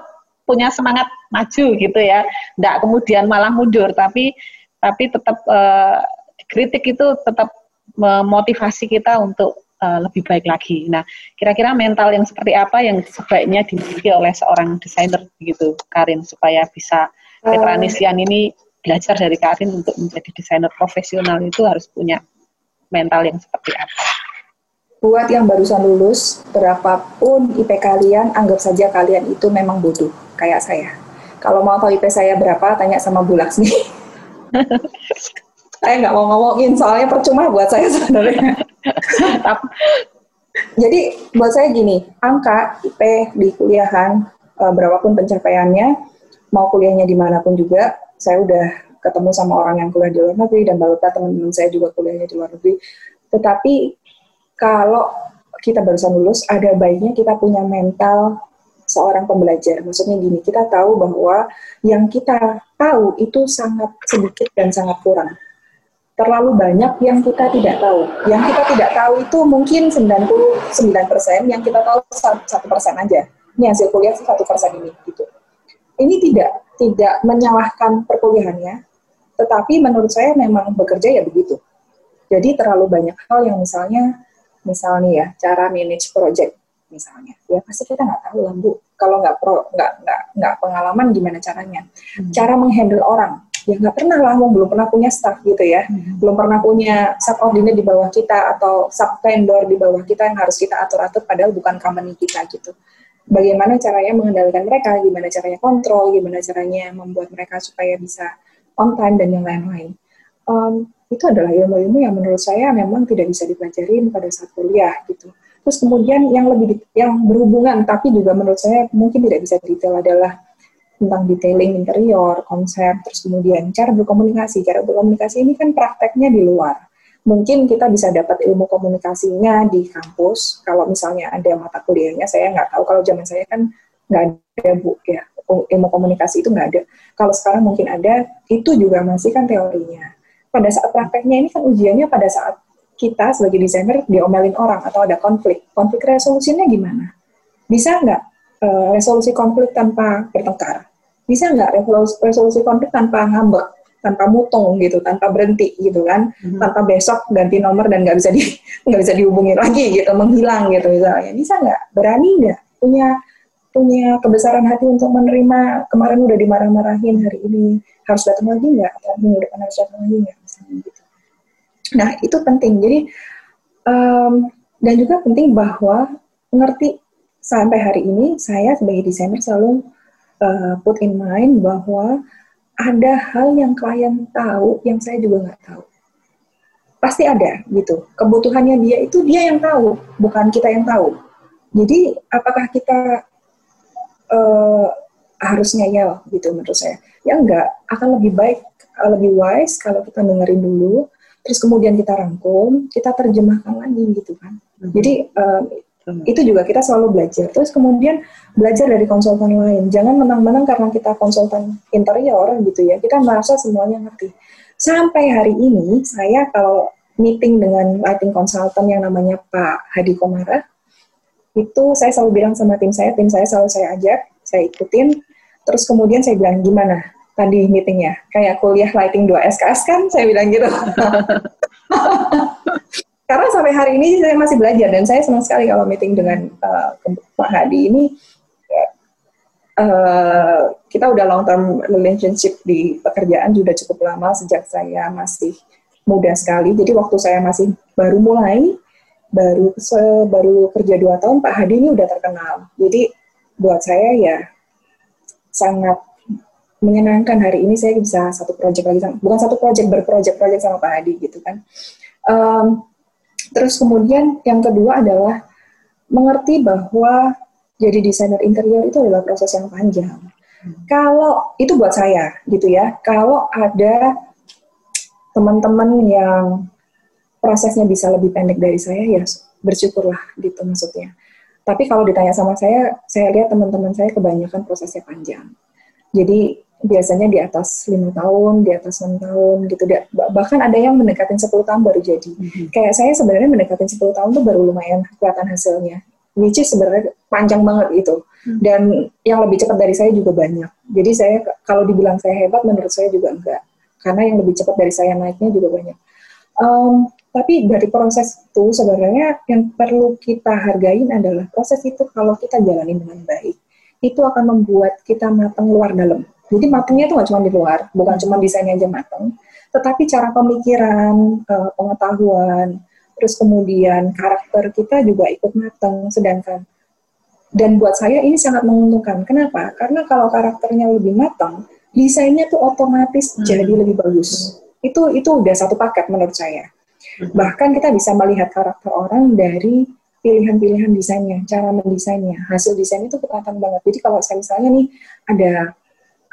punya semangat maju gitu ya tidak kemudian malah mundur tapi tapi tetap uh, kritik itu tetap memotivasi kita untuk uh, lebih baik lagi. Nah, kira-kira mental yang seperti apa yang sebaiknya dimiliki oleh seorang desainer gitu, Karin, supaya bisa Petranisian ini belajar dari Karin untuk menjadi desainer profesional itu harus punya mental yang seperti apa? Buat yang barusan lulus, berapapun IP kalian, anggap saja kalian itu memang bodoh, kayak saya. Kalau mau tahu IP saya berapa, tanya sama Bu Laksmi. saya nggak mau ngomongin, soalnya percuma buat saya sebenarnya. Jadi buat saya gini, angka IP di kuliahan, eh, berapapun pencapaiannya, mau kuliahnya di mana pun juga, saya udah ketemu sama orang yang kuliah di luar negeri dan beberapa teman-teman saya juga kuliahnya di luar negeri. Tetapi kalau kita barusan lulus, ada baiknya kita punya mental seorang pembelajar. Maksudnya gini, kita tahu bahwa yang kita tahu itu sangat sedikit dan sangat kurang. Terlalu banyak yang kita tidak tahu. Yang kita tidak tahu itu mungkin 99%, yang kita tahu 1% aja. ini hasil kuliah satu persen ini gitu. Ini tidak tidak menyalahkan perkuliahannya, tetapi menurut saya memang bekerja ya begitu. Jadi terlalu banyak hal yang misalnya, misalnya ya cara manage project misalnya, ya pasti kita nggak tahu lah bu. Kalau nggak pro, nggak nggak nggak pengalaman gimana caranya. Hmm. Cara menghandle orang, ya nggak pernah lah, mau belum pernah punya staff gitu ya, hmm. belum pernah punya subordinate di bawah kita atau sub vendor di bawah kita yang harus kita atur-atur padahal bukan company kita gitu. Bagaimana caranya mengendalikan mereka, gimana caranya kontrol, gimana caranya membuat mereka supaya bisa on time dan yang lain-lain. Um, itu adalah ilmu-ilmu yang menurut saya memang tidak bisa dipelajari pada saat kuliah gitu. Terus kemudian yang lebih yang berhubungan tapi juga menurut saya mungkin tidak bisa detail adalah tentang detailing interior, konsep, terus kemudian cara berkomunikasi. Cara berkomunikasi ini kan prakteknya di luar. Mungkin kita bisa dapat ilmu komunikasinya di kampus. Kalau misalnya ada mata kuliahnya, saya nggak tahu. Kalau zaman saya kan nggak ada bu ya ilmu komunikasi itu nggak ada. Kalau sekarang mungkin ada, itu juga masih kan teorinya. Pada saat prakteknya ini kan ujiannya pada saat kita sebagai desainer diomelin orang atau ada konflik. Konflik resolusinya gimana? Bisa nggak uh, resolusi konflik tanpa bertengkar? Bisa nggak resolusi konflik tanpa ngambek, tanpa mutung gitu, tanpa berhenti gitu kan, hmm. tanpa besok ganti nomor dan nggak bisa di nggak bisa dihubungi lagi gitu, menghilang gitu misalnya. Bisa nggak? Berani nggak? Punya punya kebesaran hati untuk menerima kemarin udah dimarah-marahin hari ini harus datang lagi nggak atau minggu depan harus datang lagi nggak misalnya gitu. Nah itu penting. Jadi um, dan juga penting bahwa mengerti sampai hari ini saya sebagai desainer selalu uh, put in mind bahwa ada hal yang klien tahu yang saya juga nggak tahu. Pasti ada gitu. Kebutuhannya dia itu dia yang tahu, bukan kita yang tahu. Jadi apakah kita uh, harus ngeyel gitu menurut saya? Ya enggak, akan lebih baik, lebih wise kalau kita dengerin dulu, terus kemudian kita rangkum, kita terjemahkan lagi gitu kan. Hmm. Jadi um, itu juga kita selalu belajar. Terus kemudian belajar dari konsultan lain. Jangan menang-menang karena kita konsultan interior gitu ya. Kita merasa semuanya ngerti. Sampai hari ini saya kalau meeting dengan lighting consultant yang namanya Pak Hadi Komara, itu saya selalu bilang sama tim saya, tim saya selalu saya ajak, saya ikutin. Terus kemudian saya bilang gimana tadi meetingnya? Kayak kuliah lighting 2 SKS kan? Saya bilang gitu. karena sampai hari ini saya masih belajar dan saya senang sekali kalau meeting dengan uh, Pak Hadi ini uh, kita udah long term relationship di pekerjaan sudah cukup lama sejak saya masih muda sekali. Jadi waktu saya masih baru mulai baru baru kerja dua tahun Pak Hadi ini udah terkenal. Jadi buat saya ya sangat menyenangkan hari ini saya bisa satu proyek lagi bukan satu proyek berproyek-proyek sama Pak Hadi gitu kan. Um, Terus kemudian yang kedua adalah mengerti bahwa jadi desainer interior itu adalah proses yang panjang. Kalau itu buat saya gitu ya, kalau ada teman-teman yang prosesnya bisa lebih pendek dari saya ya bersyukurlah gitu maksudnya. Tapi kalau ditanya sama saya, saya lihat teman-teman saya kebanyakan prosesnya panjang. Jadi biasanya di atas lima tahun, di atas enam tahun gitu. Bahkan ada yang mendekatin 10 tahun baru jadi. Mm-hmm. Kayak saya sebenarnya mendekatin 10 tahun tuh baru lumayan kelihatan hasilnya. Which is sebenarnya panjang banget itu. Mm-hmm. Dan yang lebih cepat dari saya juga banyak. Jadi saya kalau dibilang saya hebat, menurut saya juga enggak. Karena yang lebih cepat dari saya naiknya juga banyak. Um, tapi dari proses itu sebenarnya yang perlu kita hargain adalah proses itu kalau kita jalani dengan baik, itu akan membuat kita matang luar dalam jadi matangnya itu nggak cuma di luar, bukan cuma desainnya aja matang, tetapi cara pemikiran, uh, pengetahuan, terus kemudian karakter kita juga ikut matang. Sedangkan dan buat saya ini sangat menguntungkan. Kenapa? Karena kalau karakternya lebih matang, desainnya tuh otomatis hmm. jadi lebih bagus. Itu itu udah satu paket menurut saya. Hmm. Bahkan kita bisa melihat karakter orang dari pilihan-pilihan desainnya, cara mendesainnya, hasil desain itu kelihatan banget. Jadi kalau saya misalnya nih ada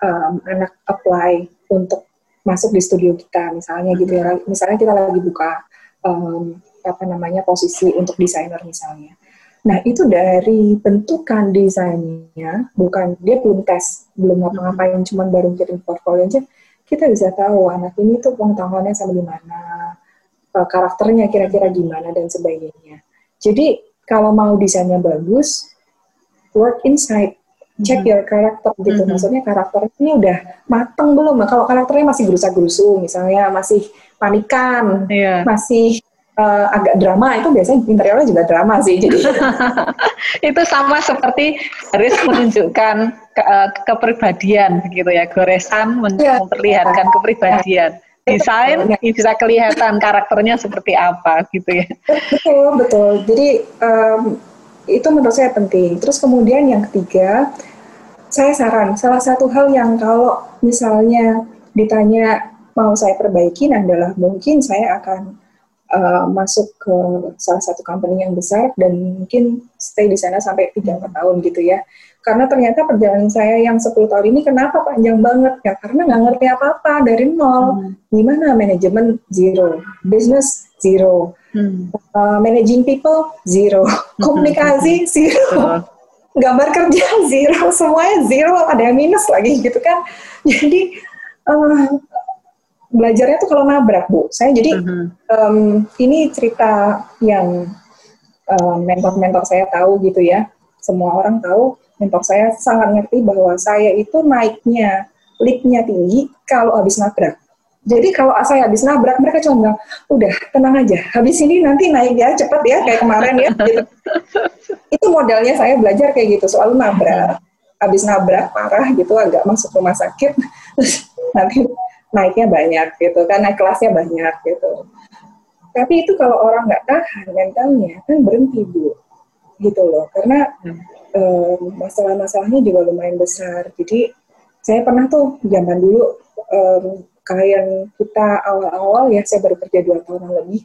um, anak apply untuk masuk di studio kita misalnya gitu ya. Misalnya kita lagi buka um, apa namanya posisi untuk desainer misalnya. Nah itu dari bentukan desainnya bukan dia belum tes belum ngapa-ngapain cuman baru kirim portfolio aja kita bisa tahu anak ini tuh pengetahuannya sama gimana uh, karakternya kira-kira gimana dan sebagainya. Jadi kalau mau desainnya bagus work inside check hmm. your character gitu. Mm-hmm. Maksudnya karakternya udah mateng belum? Nah, kalau karakternya masih gerusa-gerusu, misalnya masih panikan, yeah. masih uh, agak drama, itu biasanya interiornya juga drama sih. Jadi itu sama seperti harus menunjukkan ke, uh, kepribadian gitu ya, goresan men- yeah. memperlihatkan kepribadian. Desain yeah. bisa kelihatan karakternya seperti apa gitu ya. Betul betul. Jadi um, itu menurut saya penting. Terus kemudian yang ketiga, saya saran salah satu hal yang kalau misalnya ditanya mau saya perbaikin adalah mungkin saya akan uh, masuk ke salah satu company yang besar dan mungkin stay di sana sampai 3-4 tahun gitu ya. Karena ternyata perjalanan saya yang 10 tahun ini kenapa panjang banget? Ya karena nggak ngerti apa-apa dari nol. Hmm. Gimana manajemen zero, business zero, hmm. uh, managing people zero, komunikasi zero, gambar kerja zero, semuanya zero, ada yang minus lagi gitu kan. Jadi uh, belajarnya tuh kalau nabrak bu. Saya jadi uh-huh. um, ini cerita yang mentor-mentor saya tahu gitu ya. Semua orang tahu mentor saya sangat ngerti bahwa saya itu naiknya liftnya tinggi kalau habis nabrak. Jadi kalau saya habis nabrak, mereka cuma bilang, udah tenang aja, habis ini nanti naik ya, cepet ya, kayak kemarin ya. Gitu. Itu modalnya saya belajar kayak gitu, soal nabrak. Habis nabrak, parah gitu, agak masuk rumah sakit, nanti naiknya banyak gitu kan, naik kelasnya banyak gitu. Tapi itu kalau orang nggak tahan mentalnya, kan berhenti Bu. Gitu loh, karena um, masalah-masalahnya juga lumayan besar. Jadi saya pernah tuh zaman dulu um, klien kita awal-awal ya saya baru kerja dua tahun lebih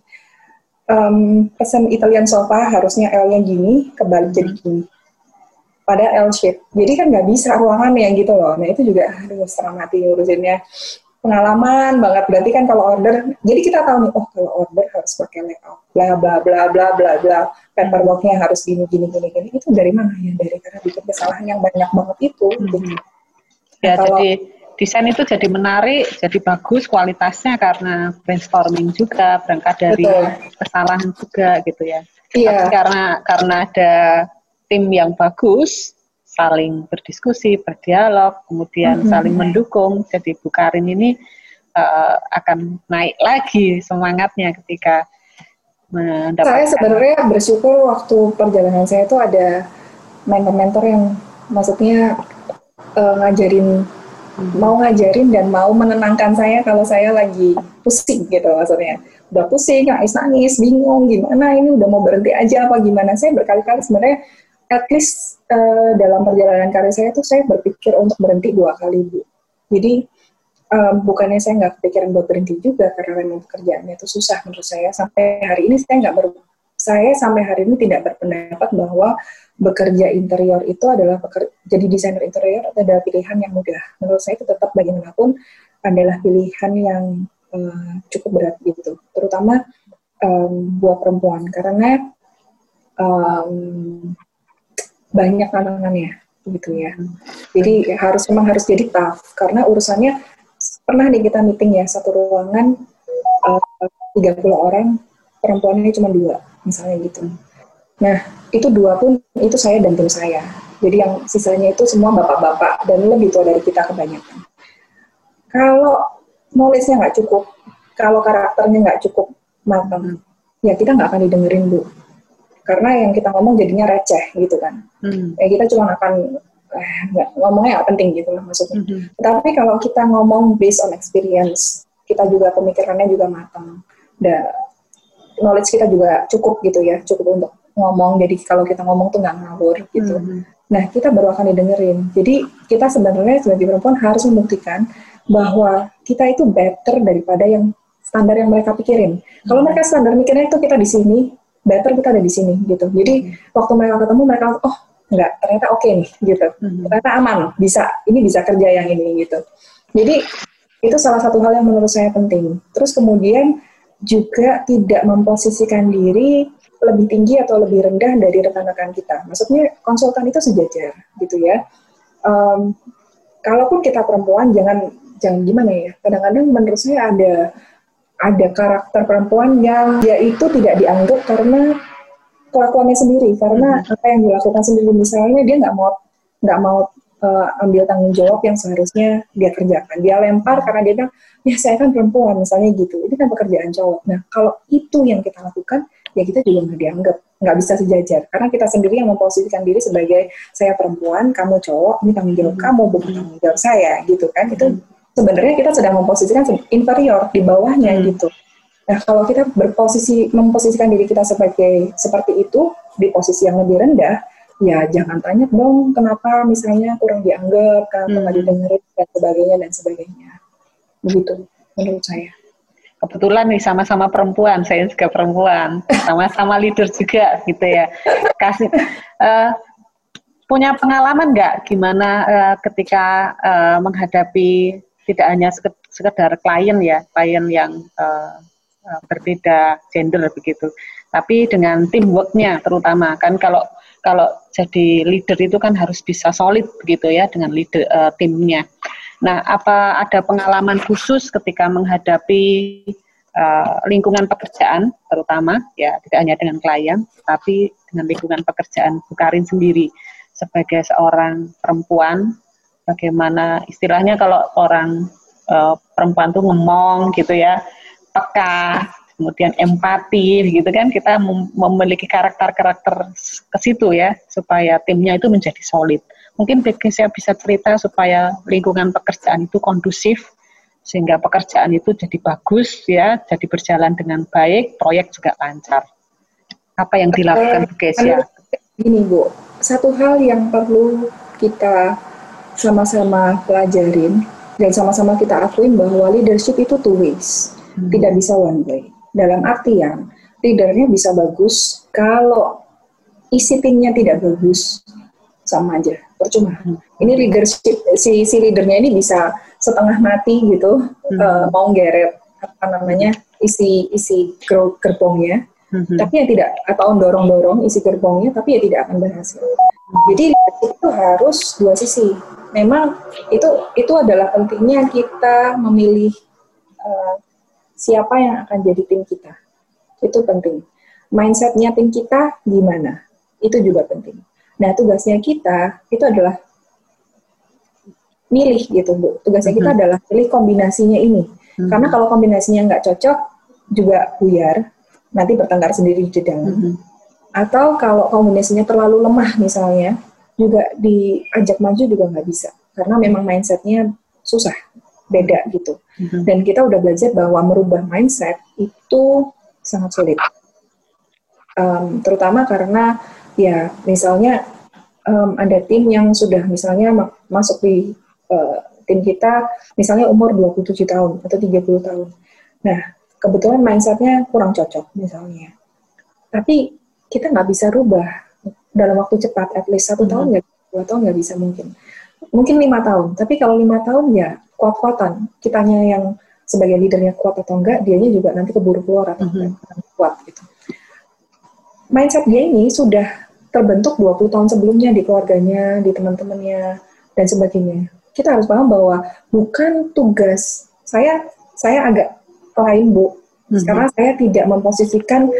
um, pesan Italian sofa harusnya L-nya gini kebalik jadi hmm. gini pada L shape jadi kan nggak bisa ruangan yang gitu loh nah itu juga aduh setengah mati ngurusinnya pengalaman banget berarti kan kalau order jadi kita tahu nih oh kalau order harus pakai layout bla bla bla bla bla bla paperworknya harus gini gini gini gini itu dari mana ya dari karena bikin kesalahan yang banyak banget itu hmm. gitu. ya kalau, jadi desain itu jadi menarik, jadi bagus kualitasnya karena brainstorming juga, berangkat dari Betul. kesalahan juga gitu ya. Iya. Tapi karena karena ada tim yang bagus, saling berdiskusi, berdialog, kemudian mm-hmm. saling mendukung, jadi Bu Karin ini uh, akan naik lagi semangatnya ketika mendapatkan. Saya sebenarnya bersyukur waktu perjalanan saya itu ada mentor-mentor yang maksudnya uh, ngajarin mau ngajarin dan mau menenangkan saya kalau saya lagi pusing gitu maksudnya udah pusing nangis nangis bingung gimana ini udah mau berhenti aja apa gimana saya berkali-kali sebenarnya at least uh, dalam perjalanan karir saya tuh saya berpikir untuk berhenti dua kali bu. Jadi um, bukannya saya nggak kepikiran buat berhenti juga karena memang pekerjaannya itu susah menurut saya. Sampai hari ini saya nggak ber saya sampai hari ini tidak berpendapat bahwa bekerja interior itu adalah bekerja, jadi desainer interior adalah pilihan yang mudah. Menurut saya itu tetap bagaimanapun adalah pilihan yang uh, cukup berat gitu, terutama um, buat perempuan. Karena um, banyak tantangannya gitu ya. Jadi harus memang harus jadi tough karena urusannya pernah nih kita meeting ya satu ruangan uh, 30 orang perempuannya cuma dua misalnya gitu. Nah, itu dua pun itu saya dan tim saya. Jadi yang sisanya itu semua bapak-bapak dan lebih tua dari kita kebanyakan. Kalau knowledge-nya nggak cukup, kalau karakternya nggak cukup matang, ya kita nggak akan didengerin bu. Karena yang kita ngomong jadinya receh gitu kan. Hmm. Ya kita cuma akan eh, nggak ngomongnya nggak penting gitu lah maksudnya. Hmm. Tapi kalau kita ngomong based on experience, kita juga pemikirannya juga matang. Dan knowledge kita juga cukup gitu ya, cukup untuk ngomong. Jadi kalau kita ngomong tuh nggak ngawur gitu. Mm-hmm. Nah kita baru akan didengerin. Jadi kita sebenarnya sebagai perempuan harus membuktikan bahwa kita itu better daripada yang standar yang mereka pikirin. Kalau mereka standar mikirnya itu kita di sini, better kita ada di sini gitu. Jadi mm-hmm. waktu mereka ketemu mereka oh nggak ternyata oke okay nih gitu. Mm-hmm. Ternyata aman, bisa ini bisa kerja yang ini gitu. Jadi itu salah satu hal yang menurut saya penting. Terus kemudian juga tidak memposisikan diri lebih tinggi atau lebih rendah dari rekan-rekan kita. Maksudnya konsultan itu sejajar gitu ya. Um, kalaupun kita perempuan jangan jangan gimana ya. Kadang-kadang menurut saya ada ada karakter perempuan yang dia itu tidak dianggap karena kelakuannya sendiri karena hmm. apa yang dilakukan sendiri misalnya dia nggak mau nggak mau uh, ambil tanggung jawab yang seharusnya dia kerjakan dia lempar karena dia bilang ya saya kan perempuan misalnya gitu ini kan pekerjaan cowok nah kalau itu yang kita lakukan ya kita juga nggak dianggap nggak bisa sejajar karena kita sendiri yang memposisikan diri sebagai saya perempuan kamu cowok ini tanggung jawab hmm. kamu bukan tanggung jawab saya gitu kan itu hmm. Sebenarnya kita sedang memposisikan inferior di bawahnya hmm. gitu Nah, kalau kita berposisi memposisikan diri kita sebagai seperti itu di posisi yang lebih rendah, ya jangan tanya dong kenapa misalnya kurang dianggap, kenapa nggak hmm. didengerin dan sebagainya dan sebagainya. Begitu menurut saya. Kebetulan nih sama-sama perempuan, saya juga perempuan, sama-sama leader juga gitu ya. Kasih uh, punya pengalaman nggak gimana uh, ketika uh, menghadapi tidak hanya sekedar klien ya, klien yang uh, berbeda gender begitu. Tapi dengan teamworknya terutama kan kalau kalau jadi leader itu kan harus bisa solid begitu ya dengan leader uh, timnya. Nah, apa ada pengalaman khusus ketika menghadapi uh, lingkungan pekerjaan terutama ya tidak hanya dengan klien tapi dengan lingkungan pekerjaan Bukarin sendiri sebagai seorang perempuan bagaimana istilahnya kalau orang uh, perempuan tuh ngomong gitu ya peka, kemudian empati gitu kan kita memiliki karakter-karakter ke situ ya supaya timnya itu menjadi solid. Mungkin saya bisa cerita supaya lingkungan pekerjaan itu kondusif sehingga pekerjaan itu jadi bagus ya, jadi berjalan dengan baik, proyek juga lancar. Apa yang dilakukan Bu Kesia? Gini Bu, satu hal yang perlu kita sama-sama pelajarin dan sama-sama kita akuin bahwa leadership itu two ways hmm. tidak bisa one way. Dalam artian leadernya bisa bagus, kalau isi timnya tidak bagus, sama aja, percuma. Hmm. Ini leadership si si leadernya ini bisa setengah mati gitu, hmm. uh, mau geret apa namanya isi isi gerbongnya, hmm. tapi ya tidak atau dorong dorong isi gerbongnya, tapi ya tidak akan berhasil. Jadi itu harus dua sisi. Memang itu itu adalah pentingnya kita memilih uh, siapa yang akan jadi tim kita. Itu penting. Mindsetnya tim kita gimana? Itu juga penting. Nah, tugasnya kita itu adalah milih gitu, Bu. Tugasnya kita mm-hmm. adalah pilih kombinasinya ini. Mm-hmm. Karena kalau kombinasinya nggak cocok, juga buyar, nanti bertengkar sendiri di dalam. Mm-hmm. Atau kalau kombinasinya terlalu lemah misalnya, juga diajak maju juga nggak bisa. Karena memang mindsetnya susah beda gitu. Mm-hmm. Dan kita udah belajar bahwa merubah mindset itu sangat sulit. Um, terutama karena ya misalnya um, ada tim yang sudah misalnya ma masuk di uh, tim kita misalnya umur 27 tahun atau 30 tahun. Nah, kebetulan mindsetnya kurang cocok misalnya. Tapi kita nggak bisa rubah dalam waktu cepat, at least satu mm -hmm. tahun nggak, dua tahun nggak bisa mungkin. Mungkin lima tahun, tapi kalau lima tahun ya kuat-kuatan. Kitanya yang sebagai leadernya kuat atau enggak, dianya juga nanti keburu keluar atau mm -hmm. kuat gitu. Mindset dia ini sudah terbentuk 20 tahun sebelumnya di keluarganya, di teman-temannya, dan sebagainya. Kita harus paham bahwa bukan tugas saya, saya agak lain bu, mm-hmm. karena saya tidak memposisikan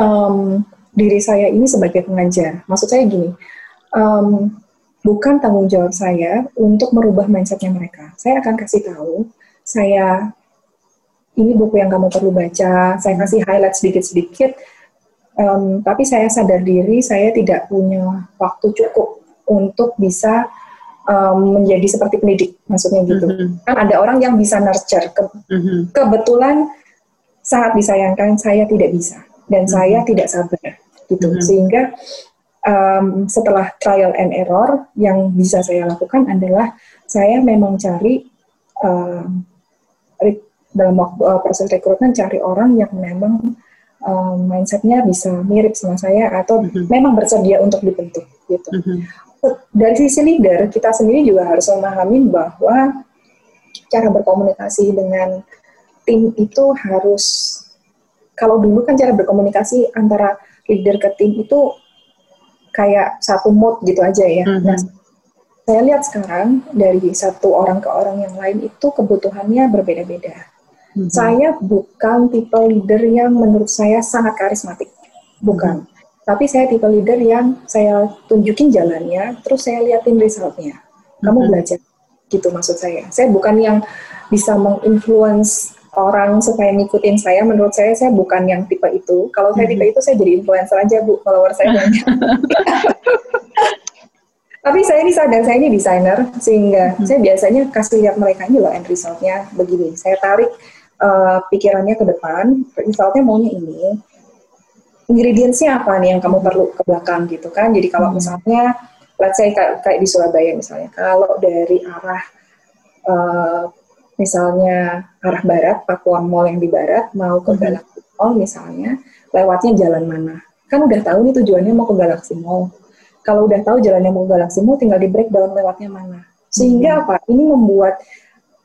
um, diri saya ini sebagai pengajar. Maksud saya gini, um, bukan tanggung jawab saya untuk merubah mindsetnya mereka. Saya akan kasih tahu, saya ini buku yang kamu perlu baca, saya kasih highlight sedikit-sedikit, um, tapi saya sadar diri saya tidak punya waktu cukup untuk bisa um, menjadi seperti pendidik, maksudnya gitu. Mm -hmm. Kan ada orang yang bisa nurture, Ke mm -hmm. kebetulan sangat disayangkan saya tidak bisa dan mm -hmm. saya tidak sabar gitu, mm -hmm. sehingga um, setelah trial and error yang bisa saya lakukan adalah saya memang cari um, dalam waktu, uh, proses rekrutmen cari orang yang memang um, mindsetnya bisa mirip sama saya atau mm -hmm. memang bersedia untuk dibentuk gitu. Mm -hmm. Dari sisi leader kita sendiri juga harus memahami bahwa cara berkomunikasi dengan tim itu harus kalau dulu kan cara berkomunikasi antara leader ke tim itu kayak satu mood gitu aja ya. Mm -hmm. Nah, saya lihat sekarang dari satu orang ke orang yang lain itu kebutuhannya berbeda-beda. Mm -hmm. Saya bukan tipe leader yang menurut saya sangat karismatik, bukan. Mm -hmm. Tapi saya tipe leader yang saya tunjukin jalannya, terus saya liatin resultnya. Kamu hmm. belajar, gitu maksud saya. Saya bukan yang bisa menginfluence orang supaya ngikutin saya. Menurut saya, saya bukan yang tipe itu. Kalau saya tipe itu, saya jadi influencer aja, Bu. Follower saya banyak. Tapi saya ini sadar, saya ini desainer, sehingga hmm. saya biasanya kasih lihat mereka ini loh end resultnya begini. Saya tarik uh, pikirannya ke depan, resultnya maunya ini. Ingredientsnya apa nih yang kamu perlu ke belakang gitu kan? Jadi kalau hmm. misalnya, let's say kayak, kayak di Surabaya misalnya, kalau dari arah uh, misalnya arah barat, Pakuan Mall yang di barat, mau ke hmm. Galaxy Mall misalnya, lewatnya jalan mana? Kan udah tahu nih tujuannya mau ke Galaxy Mall. Kalau udah tahu jalannya mau galaksimu tinggal di breakdown lewatnya mana. Sehingga hmm. apa? Ini membuat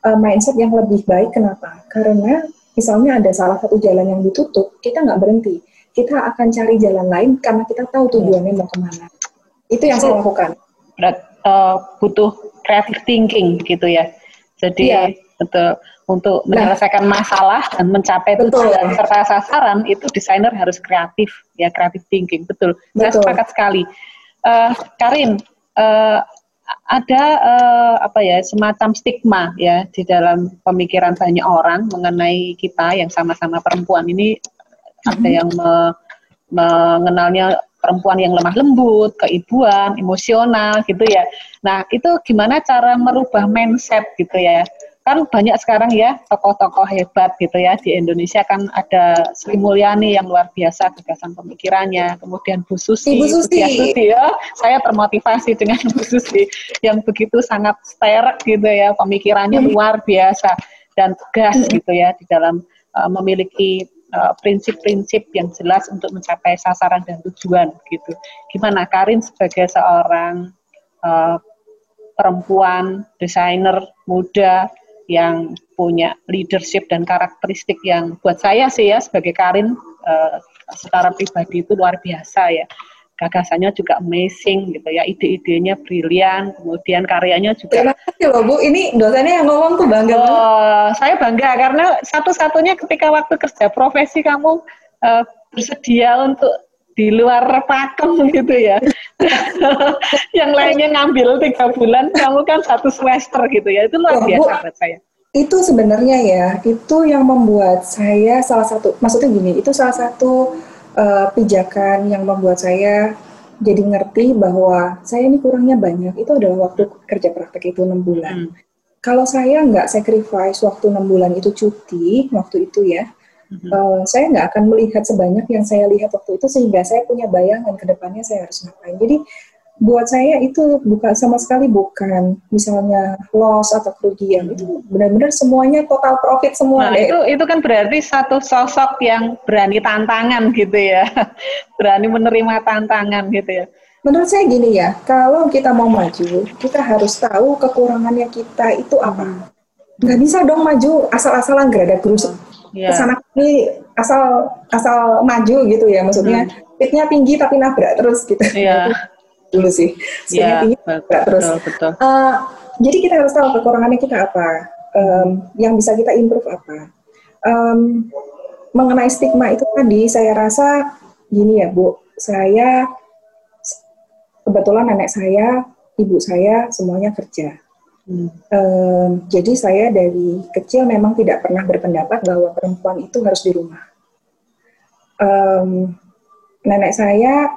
uh, mindset yang lebih baik. Kenapa? Karena misalnya ada salah satu jalan yang ditutup kita nggak berhenti. Kita akan cari jalan lain karena kita tahu tujuannya mau ke mana itu yang saya lakukan. Berat, uh, butuh creative thinking gitu ya. Jadi iya. Betul untuk menyelesaikan nah, masalah dan mencapai betul. tujuan serta sasaran itu desainer harus kreatif ya creative thinking betul, betul. saya sepakat sekali uh, Karin, uh, ada uh, apa ya semacam stigma ya di dalam pemikiran banyak orang mengenai kita yang sama-sama perempuan ini mm-hmm. ada yang me, mengenalnya perempuan yang lemah lembut, keibuan, emosional gitu ya. Nah, itu gimana cara merubah mindset gitu ya? Kan banyak sekarang ya tokoh-tokoh hebat gitu ya di Indonesia kan ada Sri Mulyani yang luar biasa gagasan pemikirannya kemudian Bu Susi, Bu Susi. Susi ya saya termotivasi dengan Bu Susi yang begitu sangat sterek gitu ya pemikirannya hmm. luar biasa dan tegas hmm. gitu ya di dalam uh, memiliki uh, prinsip-prinsip uh, yang jelas untuk mencapai sasaran dan tujuan gitu gimana Karin sebagai seorang uh, perempuan desainer muda yang punya leadership dan karakteristik yang buat saya sih ya sebagai Karin uh, secara pribadi itu luar biasa ya. Gagasannya juga amazing gitu ya ide-idenya brilian kemudian karyanya juga terima kasih loh Bu. Ini dosennya yang ngomong tuh bangga oh, saya bangga karena satu-satunya ketika waktu kerja profesi kamu uh, bersedia untuk di luar pakem gitu ya. yang lainnya ngambil tiga bulan, kamu kan satu semester gitu ya. Itu luar biasa Bu, buat saya. Itu sebenarnya ya, itu yang membuat saya salah satu, maksudnya gini, itu salah satu uh, pijakan yang membuat saya jadi ngerti bahwa saya ini kurangnya banyak. Itu adalah waktu kerja praktek itu enam bulan. Hmm. Kalau saya nggak sacrifice waktu enam bulan itu cuti, waktu itu ya, Mm-hmm. Uh, saya nggak akan melihat sebanyak yang saya lihat waktu itu sehingga saya punya bayangan ke depannya saya harus ngapain. Jadi buat saya itu bukan sama sekali bukan misalnya loss atau kerugian itu mm-hmm. benar-benar semuanya total profit semua. Nah, itu itu kan berarti satu sosok yang berani tantangan gitu ya, berani menerima tantangan gitu ya. Menurut saya gini ya, kalau kita mau maju, kita harus tahu kekurangannya kita itu apa. Hmm. Nggak bisa dong maju asal-asalan gak ada guru yeah. ke sana ini asal asal maju gitu ya maksudnya hmm. tinggi tapi nabrak terus gitu yeah. dulu sih yeah, tinggi nabrak terus betul, betul. Uh, jadi kita harus tahu kekurangannya kita apa um, yang bisa kita improve apa um, mengenai stigma itu tadi saya rasa gini ya bu saya kebetulan nenek saya ibu saya semuanya kerja Hmm. Um, jadi saya dari kecil memang tidak pernah berpendapat bahwa perempuan itu harus di rumah. Um, nenek saya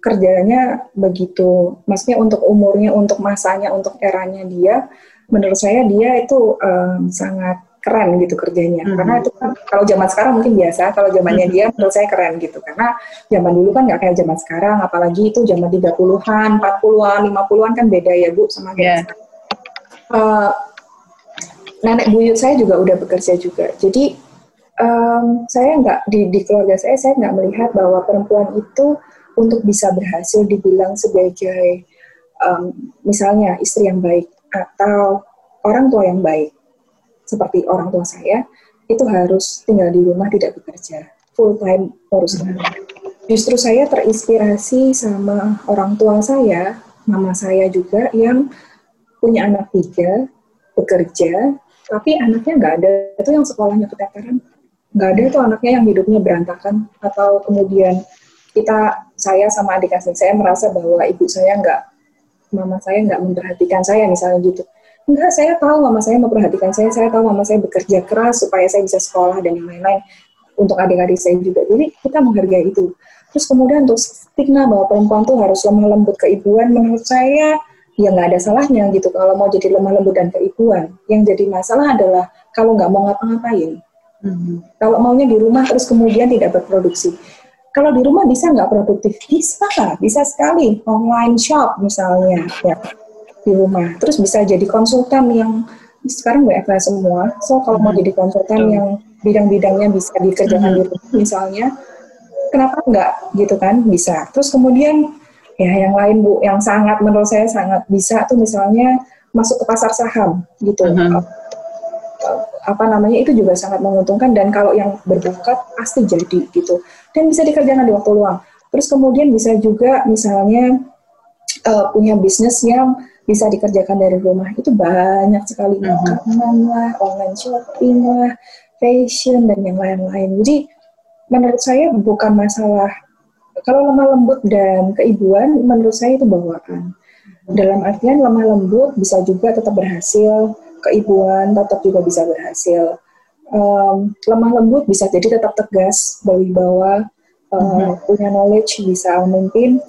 kerjanya begitu, maksudnya untuk umurnya, untuk masanya, untuk eranya dia, menurut saya dia itu um, sangat keren gitu kerjanya. Hmm. Karena itu kan kalau zaman sekarang mungkin biasa, kalau zamannya hmm. dia menurut saya keren gitu. Karena zaman dulu kan nggak kayak zaman sekarang, apalagi itu zaman 30-an, 40-an, 50-an kan beda ya Bu sama yeah. sekarang uh, nenek buyut saya juga udah bekerja juga. Jadi um, saya nggak di, di keluarga saya saya nggak melihat bahwa perempuan itu untuk bisa berhasil dibilang sebagai um, misalnya istri yang baik atau orang tua yang baik seperti orang tua saya itu harus tinggal di rumah tidak bekerja full time urus Justru saya terinspirasi sama orang tua saya, mama saya juga yang punya anak tiga, bekerja, tapi anaknya nggak ada itu yang sekolahnya keteteran, nggak ada itu anaknya yang hidupnya berantakan atau kemudian kita saya sama adik asli saya merasa bahwa ibu saya nggak, mama saya nggak memperhatikan saya misalnya gitu. Enggak, saya tahu mama saya memperhatikan saya, saya tahu mama saya bekerja keras supaya saya bisa sekolah dan yang lain-lain untuk adik-adik saya juga. Jadi kita menghargai itu. Terus kemudian untuk stigma bahwa perempuan tuh harus lemah lembut keibuan, menurut saya ya nggak ada salahnya gitu kalau mau jadi lemah lembut dan keibuan. Yang jadi masalah adalah kalau nggak mau ngapa-ngapain. Hmm. Kalau maunya di rumah terus kemudian tidak berproduksi. Kalau di rumah bisa nggak produktif? Bisa, bisa sekali. Online shop misalnya, ya di rumah. Terus bisa jadi konsultan yang sekarang WFH semua. So kalau hmm. mau jadi konsultan hmm. yang bidang-bidangnya bisa dikerjakan hmm. di rumah misalnya, kenapa enggak gitu kan? Bisa. Terus kemudian ya yang lain Bu, yang sangat menurut saya sangat bisa tuh misalnya masuk ke pasar saham gitu. Hmm apa namanya itu juga sangat menguntungkan dan kalau yang berbakat pasti jadi gitu. Dan bisa dikerjakan di waktu luang. Terus kemudian bisa juga misalnya uh, punya bisnis yang bisa dikerjakan dari rumah. Itu banyak sekali. Mhm. makanan lah online shopping lah fashion dan yang lain-lain. Jadi menurut saya bukan masalah kalau lemah lembut dan keibuan menurut saya itu bawaan dalam artian lemah lembut bisa juga tetap berhasil keibuan tetap juga bisa berhasil. Um, lemah lembut bisa jadi tetap tegas, berwibawa, um, mm-hmm. punya knowledge bisa memimpin.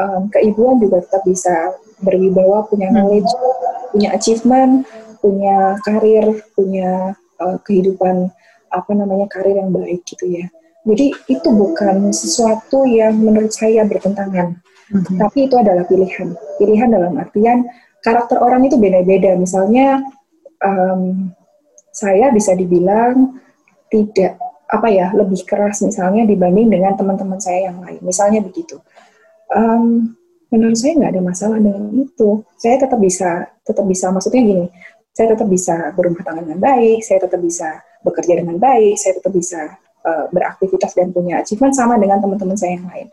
Um, keibuan juga tetap bisa berwibawa, punya mhm. knowledge, mm-hmm. punya achievement, punya karir, punya uh, kehidupan apa namanya karir yang baik gitu ya. Jadi itu bukan sesuatu yang menurut saya bertentangan, mm-hmm. tapi itu adalah pilihan. Pilihan dalam artian karakter orang itu beda-beda. Misalnya um, saya bisa dibilang tidak apa ya lebih keras misalnya dibanding dengan teman-teman saya yang lain misalnya begitu um, menurut saya nggak ada masalah dengan itu saya tetap bisa tetap bisa maksudnya gini saya tetap bisa berumah tangga dengan baik saya tetap bisa bekerja dengan baik saya tetap bisa uh, beraktivitas dan punya achievement sama dengan teman-teman saya yang lain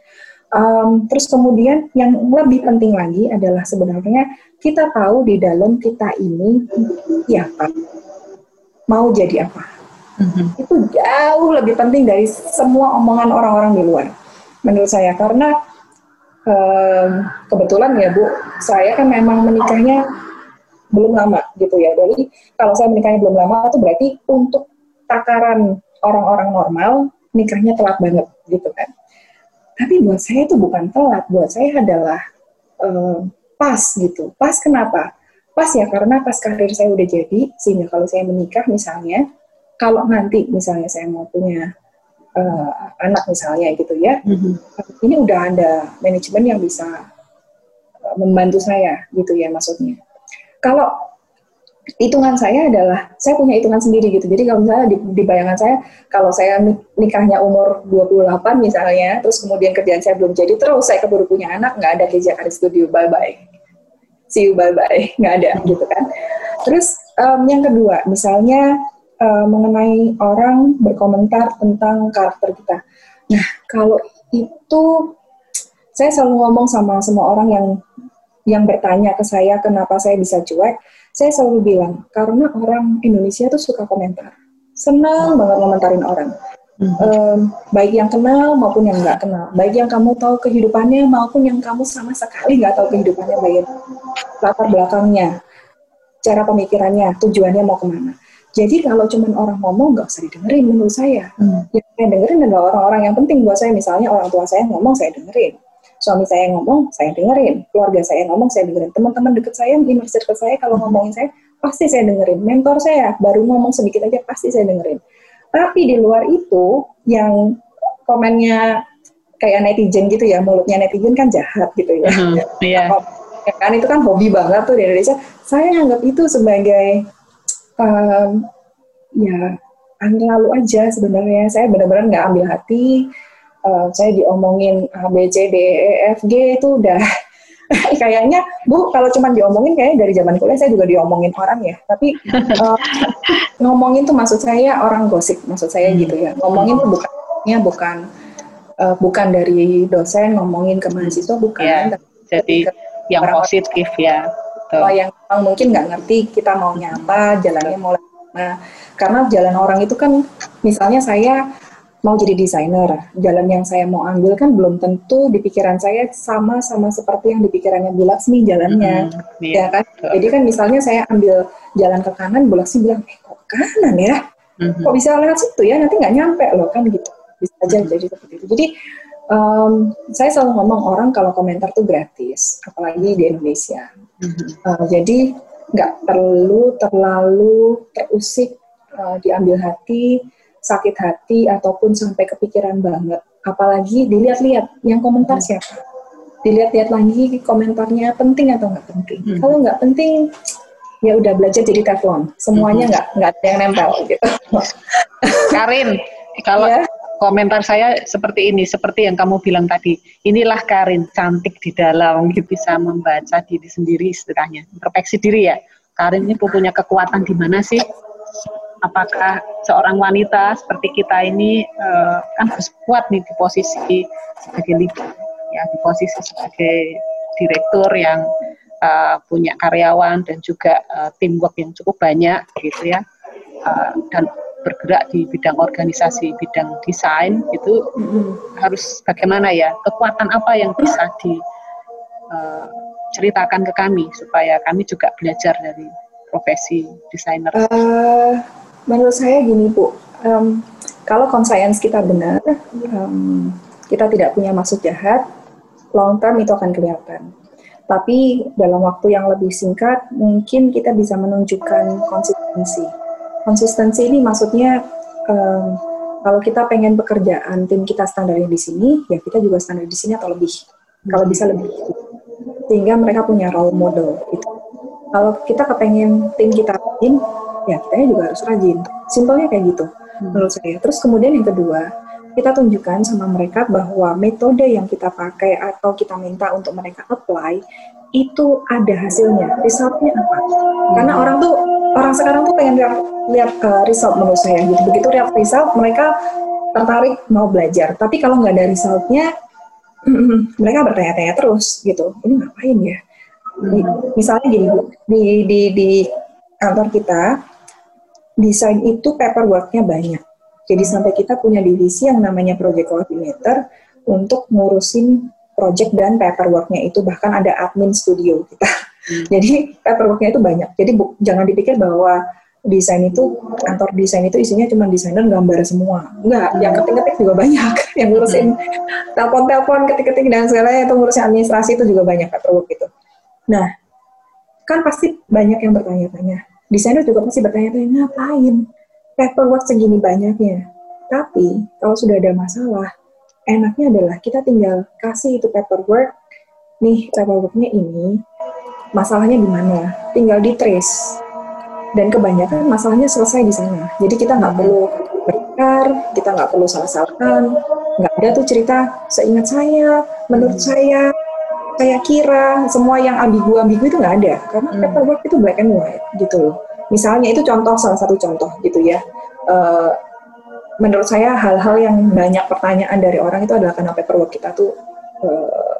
Um, terus kemudian yang lebih penting lagi adalah sebenarnya kita tahu di dalam kita ini ya apa, mau jadi apa. Mm-hmm. Itu jauh lebih penting dari semua omongan orang-orang di luar, menurut saya. Karena um, kebetulan ya Bu, saya kan memang menikahnya belum lama gitu ya. Jadi kalau saya menikahnya belum lama itu berarti untuk takaran orang-orang normal nikahnya telat banget gitu kan. Tapi buat saya itu bukan telat, buat saya adalah uh, pas gitu. Pas kenapa? Pas ya karena pas karir saya udah jadi, sehingga kalau saya menikah misalnya, kalau nanti misalnya saya mau punya uh, anak misalnya gitu ya, mm-hmm. ini udah ada manajemen yang bisa uh, membantu saya gitu ya maksudnya. Kalau hitungan saya adalah saya punya hitungan sendiri gitu. Jadi kalau misalnya di, di bayangan saya kalau saya nikahnya umur 28 misalnya, terus kemudian kerjaan saya belum jadi, terus saya keburu punya anak, nggak ada Jakarta Studio, bye bye. See you bye bye, nggak ada gitu kan. Terus um, yang kedua, misalnya uh, mengenai orang berkomentar tentang karakter kita. Nah, kalau itu saya selalu ngomong sama semua orang yang yang bertanya ke saya kenapa saya bisa cuek, saya selalu bilang karena orang Indonesia tuh suka komentar, senang banget komentarin orang. Mm-hmm. Um, baik yang kenal maupun yang nggak kenal, baik yang kamu tahu kehidupannya maupun yang kamu sama sekali nggak tahu kehidupannya, baik latar belakangnya, cara pemikirannya, tujuannya mau ke mana. Jadi kalau cuma orang ngomong nggak usah didengerin menurut saya. Hmm. Yang saya dengerin adalah orang-orang yang penting buat saya. Misalnya orang tua saya ngomong saya dengerin suami saya ngomong, saya dengerin. Keluarga saya ngomong, saya dengerin. Teman-teman deket saya, inner circle saya, kalau ngomongin saya, pasti saya dengerin. Mentor saya, baru ngomong sedikit aja, pasti saya dengerin. Tapi di luar itu, yang komennya kayak netizen gitu ya, mulutnya netizen kan jahat gitu ya. Uh-huh, yeah. Ya kan itu kan hobi banget tuh di Indonesia. Saya anggap itu sebagai um, ya angin lalu aja sebenarnya. Saya benar-benar nggak ambil hati uh, saya diomongin A, B, C, D, E, F, G itu udah kayaknya Bu kalau cuma diomongin kayaknya dari zaman kuliah saya juga diomongin orang ya. Tapi uh, ngomongin tuh maksud saya orang gosip maksud saya gitu ya. Ngomongin tuh bukannya bukan uh, bukan dari dosen ngomongin ke mahasiswa bukan. Ya, jadi yang orang positif ya kalau yang mungkin nggak ngerti kita mau nyapa jalannya mau nah karena jalan orang itu kan misalnya saya mau jadi desainer, jalan yang saya mau ambil kan belum tentu di pikiran saya sama sama seperti yang di pikirannya Bu Laksmi jalannya, mm, yeah. ya kan? Jadi kan misalnya saya ambil jalan ke kanan, Bu Laksmi bilang, eh kok kanan ya? Mm-hmm. Kok bisa lewat situ ya? Nanti nggak nyampe loh kan gitu. Bisa aja mm-hmm. jadi seperti itu. Jadi um, saya selalu ngomong orang kalau komentar tuh gratis, apalagi di Indonesia. Mm-hmm. Uh, jadi nggak perlu terlalu terusik uh, diambil hati sakit hati ataupun sampai kepikiran banget. Apalagi dilihat-lihat yang komentar hmm. siapa. Dilihat-lihat lagi komentarnya penting atau nggak penting. Hmm. Kalau nggak penting, ya udah belajar jadi teflon. Semuanya hmm. nggak hmm. nggak ada yang nempel gitu. Karin, kalau ya? komentar saya seperti ini, seperti yang kamu bilang tadi. Inilah Karin, cantik di dalam, bisa membaca diri sendiri istilahnya. Introspeksi diri ya. Karin ini punya kekuatan di mana sih? Apakah seorang wanita seperti kita ini uh, kan harus kuat nih di posisi sebagai leader ya di posisi sebagai direktur yang uh, punya karyawan dan juga uh, teamwork yang cukup banyak gitu ya uh, dan bergerak di bidang organisasi bidang desain itu mm-hmm. harus bagaimana ya kekuatan apa yang bisa diceritakan uh, ke kami supaya kami juga belajar dari profesi desainer. Uh, Menurut saya gini Bu, um, kalau conscience kita benar, um, kita tidak punya maksud jahat, long term itu akan kelihatan. Tapi dalam waktu yang lebih singkat, mungkin kita bisa menunjukkan konsistensi. Konsistensi ini maksudnya um, kalau kita pengen pekerjaan tim kita standarnya di sini, ya kita juga standar di sini atau lebih. Kalau bisa lebih, sehingga mereka punya role model. Itu. Kalau kita kepengen tim kita tim, ya kita juga harus rajin. Simpelnya kayak gitu hmm. menurut saya. Terus kemudian yang kedua, kita tunjukkan sama mereka bahwa metode yang kita pakai atau kita minta untuk mereka apply itu ada hasilnya, resultnya apa? Karena orang tuh orang sekarang tuh pengen lihat, lihat uh, result menurut saya gitu. Begitu lihat result, mereka tertarik mau belajar. Tapi kalau nggak ada resultnya, mereka bertanya-tanya terus gitu. Ini ngapain ya? Hmm. Misalnya gini di di di kantor kita desain itu paperworknya banyak. Jadi sampai kita punya divisi yang namanya project coordinator untuk ngurusin project dan paperworknya itu bahkan ada admin studio kita. Hmm. Jadi paperworknya itu banyak. Jadi bu, jangan dipikir bahwa desain itu kantor desain itu isinya cuma desainer gambar semua. Enggak, yang ketik-ketik juga banyak. yang ngurusin hmm. telepon-telepon, ketik-ketik dan segala itu ngurusin administrasi itu juga banyak paperwork itu. Nah, kan pasti banyak yang bertanya-tanya desainer juga pasti bertanya-tanya ngapain paperwork segini banyaknya. Tapi kalau sudah ada masalah, enaknya adalah kita tinggal kasih itu paperwork, nih paperworknya ini, masalahnya di mana, tinggal di trace. Dan kebanyakan masalahnya selesai di sana. Jadi kita nggak perlu berkar, kita nggak perlu salah-salahkan, nggak ada tuh cerita seingat saya, menurut saya, saya kira semua yang ambigu-ambigu itu nggak ada karena hmm. paperwork itu black and white gitu loh. Misalnya itu contoh salah satu contoh gitu ya. Uh, menurut saya hal-hal yang banyak pertanyaan dari orang itu adalah karena paperwork kita tuh uh,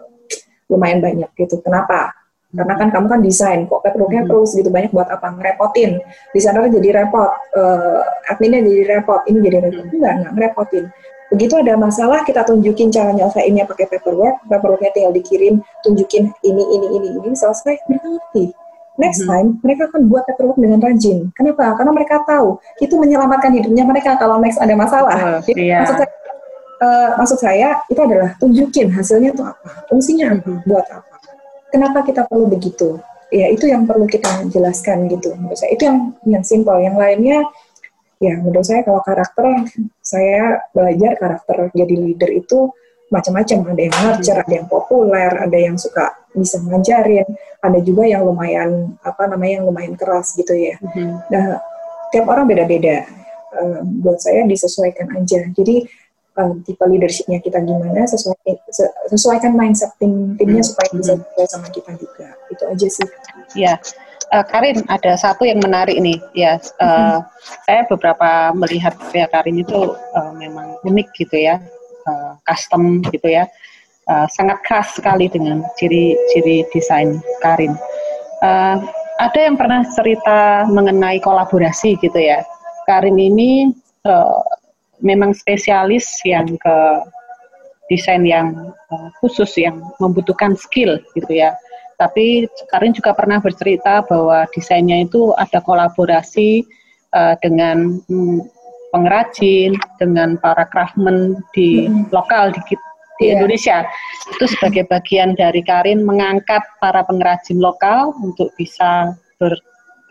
lumayan banyak gitu. Kenapa? Karena kan kamu kan desain, kok paperworknya hmm. terus gitu banyak buat apa? Ngerepotin. Desainer jadi repot, uh, adminnya jadi repot, ini jadi repot. Hmm. Enggak, enggak ngerepotin Begitu ada masalah, kita tunjukin cara nyelesainnya pakai paperwork, paperworknya tinggal dikirim, tunjukin ini, ini, ini, ini, selesai, mereka ngerti. Next mm-hmm. time, mereka akan buat paperwork dengan rajin. Kenapa? Karena mereka tahu, itu menyelamatkan hidupnya mereka kalau next ada masalah. Oh, Jadi, iya. maksud, saya, uh, maksud saya, itu adalah tunjukin hasilnya itu apa, fungsinya mm-hmm. buat apa. Kenapa kita perlu begitu? Ya, itu yang perlu kita jelaskan gitu. Menurut saya, itu yang, yang simple. Yang lainnya, ya menurut saya kalau karakter saya belajar karakter jadi leader itu macam-macam. Ada yang nurture ada yang populer ada yang suka bisa ngajarin ada juga yang lumayan apa namanya yang lumayan keras gitu ya. Mm-hmm. nah tiap orang beda-beda. Um, buat saya disesuaikan aja. Jadi um, tipe leadershipnya kita gimana sesuai sesuaikan mindset tim timnya mm-hmm. supaya bisa sesuai sama kita juga. Itu aja sih. Ya uh, Karin ada satu yang menarik nih ya uh, hmm. saya beberapa melihat ya Karin itu uh, memang unik gitu ya uh, custom gitu ya uh, sangat khas sekali dengan ciri-ciri desain Karin uh, ada yang pernah cerita mengenai kolaborasi gitu ya Karin ini uh, memang spesialis yang ke desain yang uh, khusus yang membutuhkan skill gitu ya. Tapi Karin juga pernah bercerita bahwa desainnya itu ada kolaborasi uh, dengan hmm, pengrajin, dengan para craftsman di hmm. lokal di, di yeah. Indonesia. Itu sebagai bagian dari Karin mengangkat para pengrajin lokal untuk bisa ber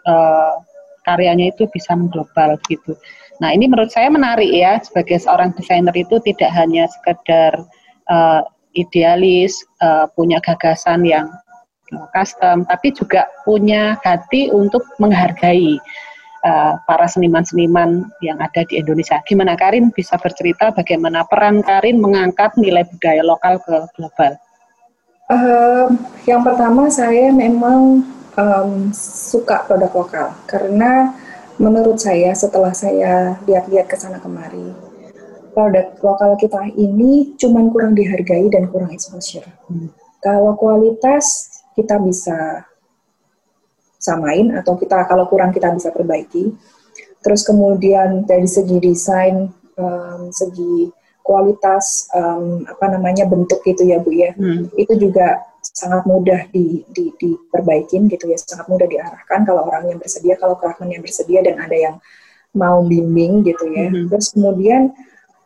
uh, karyanya itu bisa mengglobal gitu. Nah ini menurut saya menarik ya sebagai seorang desainer itu tidak hanya sekedar uh, idealis, uh, punya gagasan yang custom, tapi juga punya hati untuk menghargai uh, para seniman-seniman yang ada di Indonesia. Gimana Karin bisa bercerita bagaimana peran Karin mengangkat nilai budaya lokal ke global? Uh, yang pertama saya memang um, suka produk lokal karena menurut saya setelah saya lihat-lihat ke sana kemari produk lokal kita ini cuman kurang dihargai dan kurang exposure. Hmm. Kalau kualitas kita bisa samain atau kita kalau kurang kita bisa perbaiki. Terus kemudian dari segi desain, um, segi kualitas um, apa namanya bentuk gitu ya Bu ya, hmm. itu juga sangat mudah di, di, diperbaikin gitu ya, sangat mudah diarahkan kalau orang yang bersedia, kalau craftsman yang bersedia dan ada yang mau bimbing gitu ya. Mm-hmm. Terus kemudian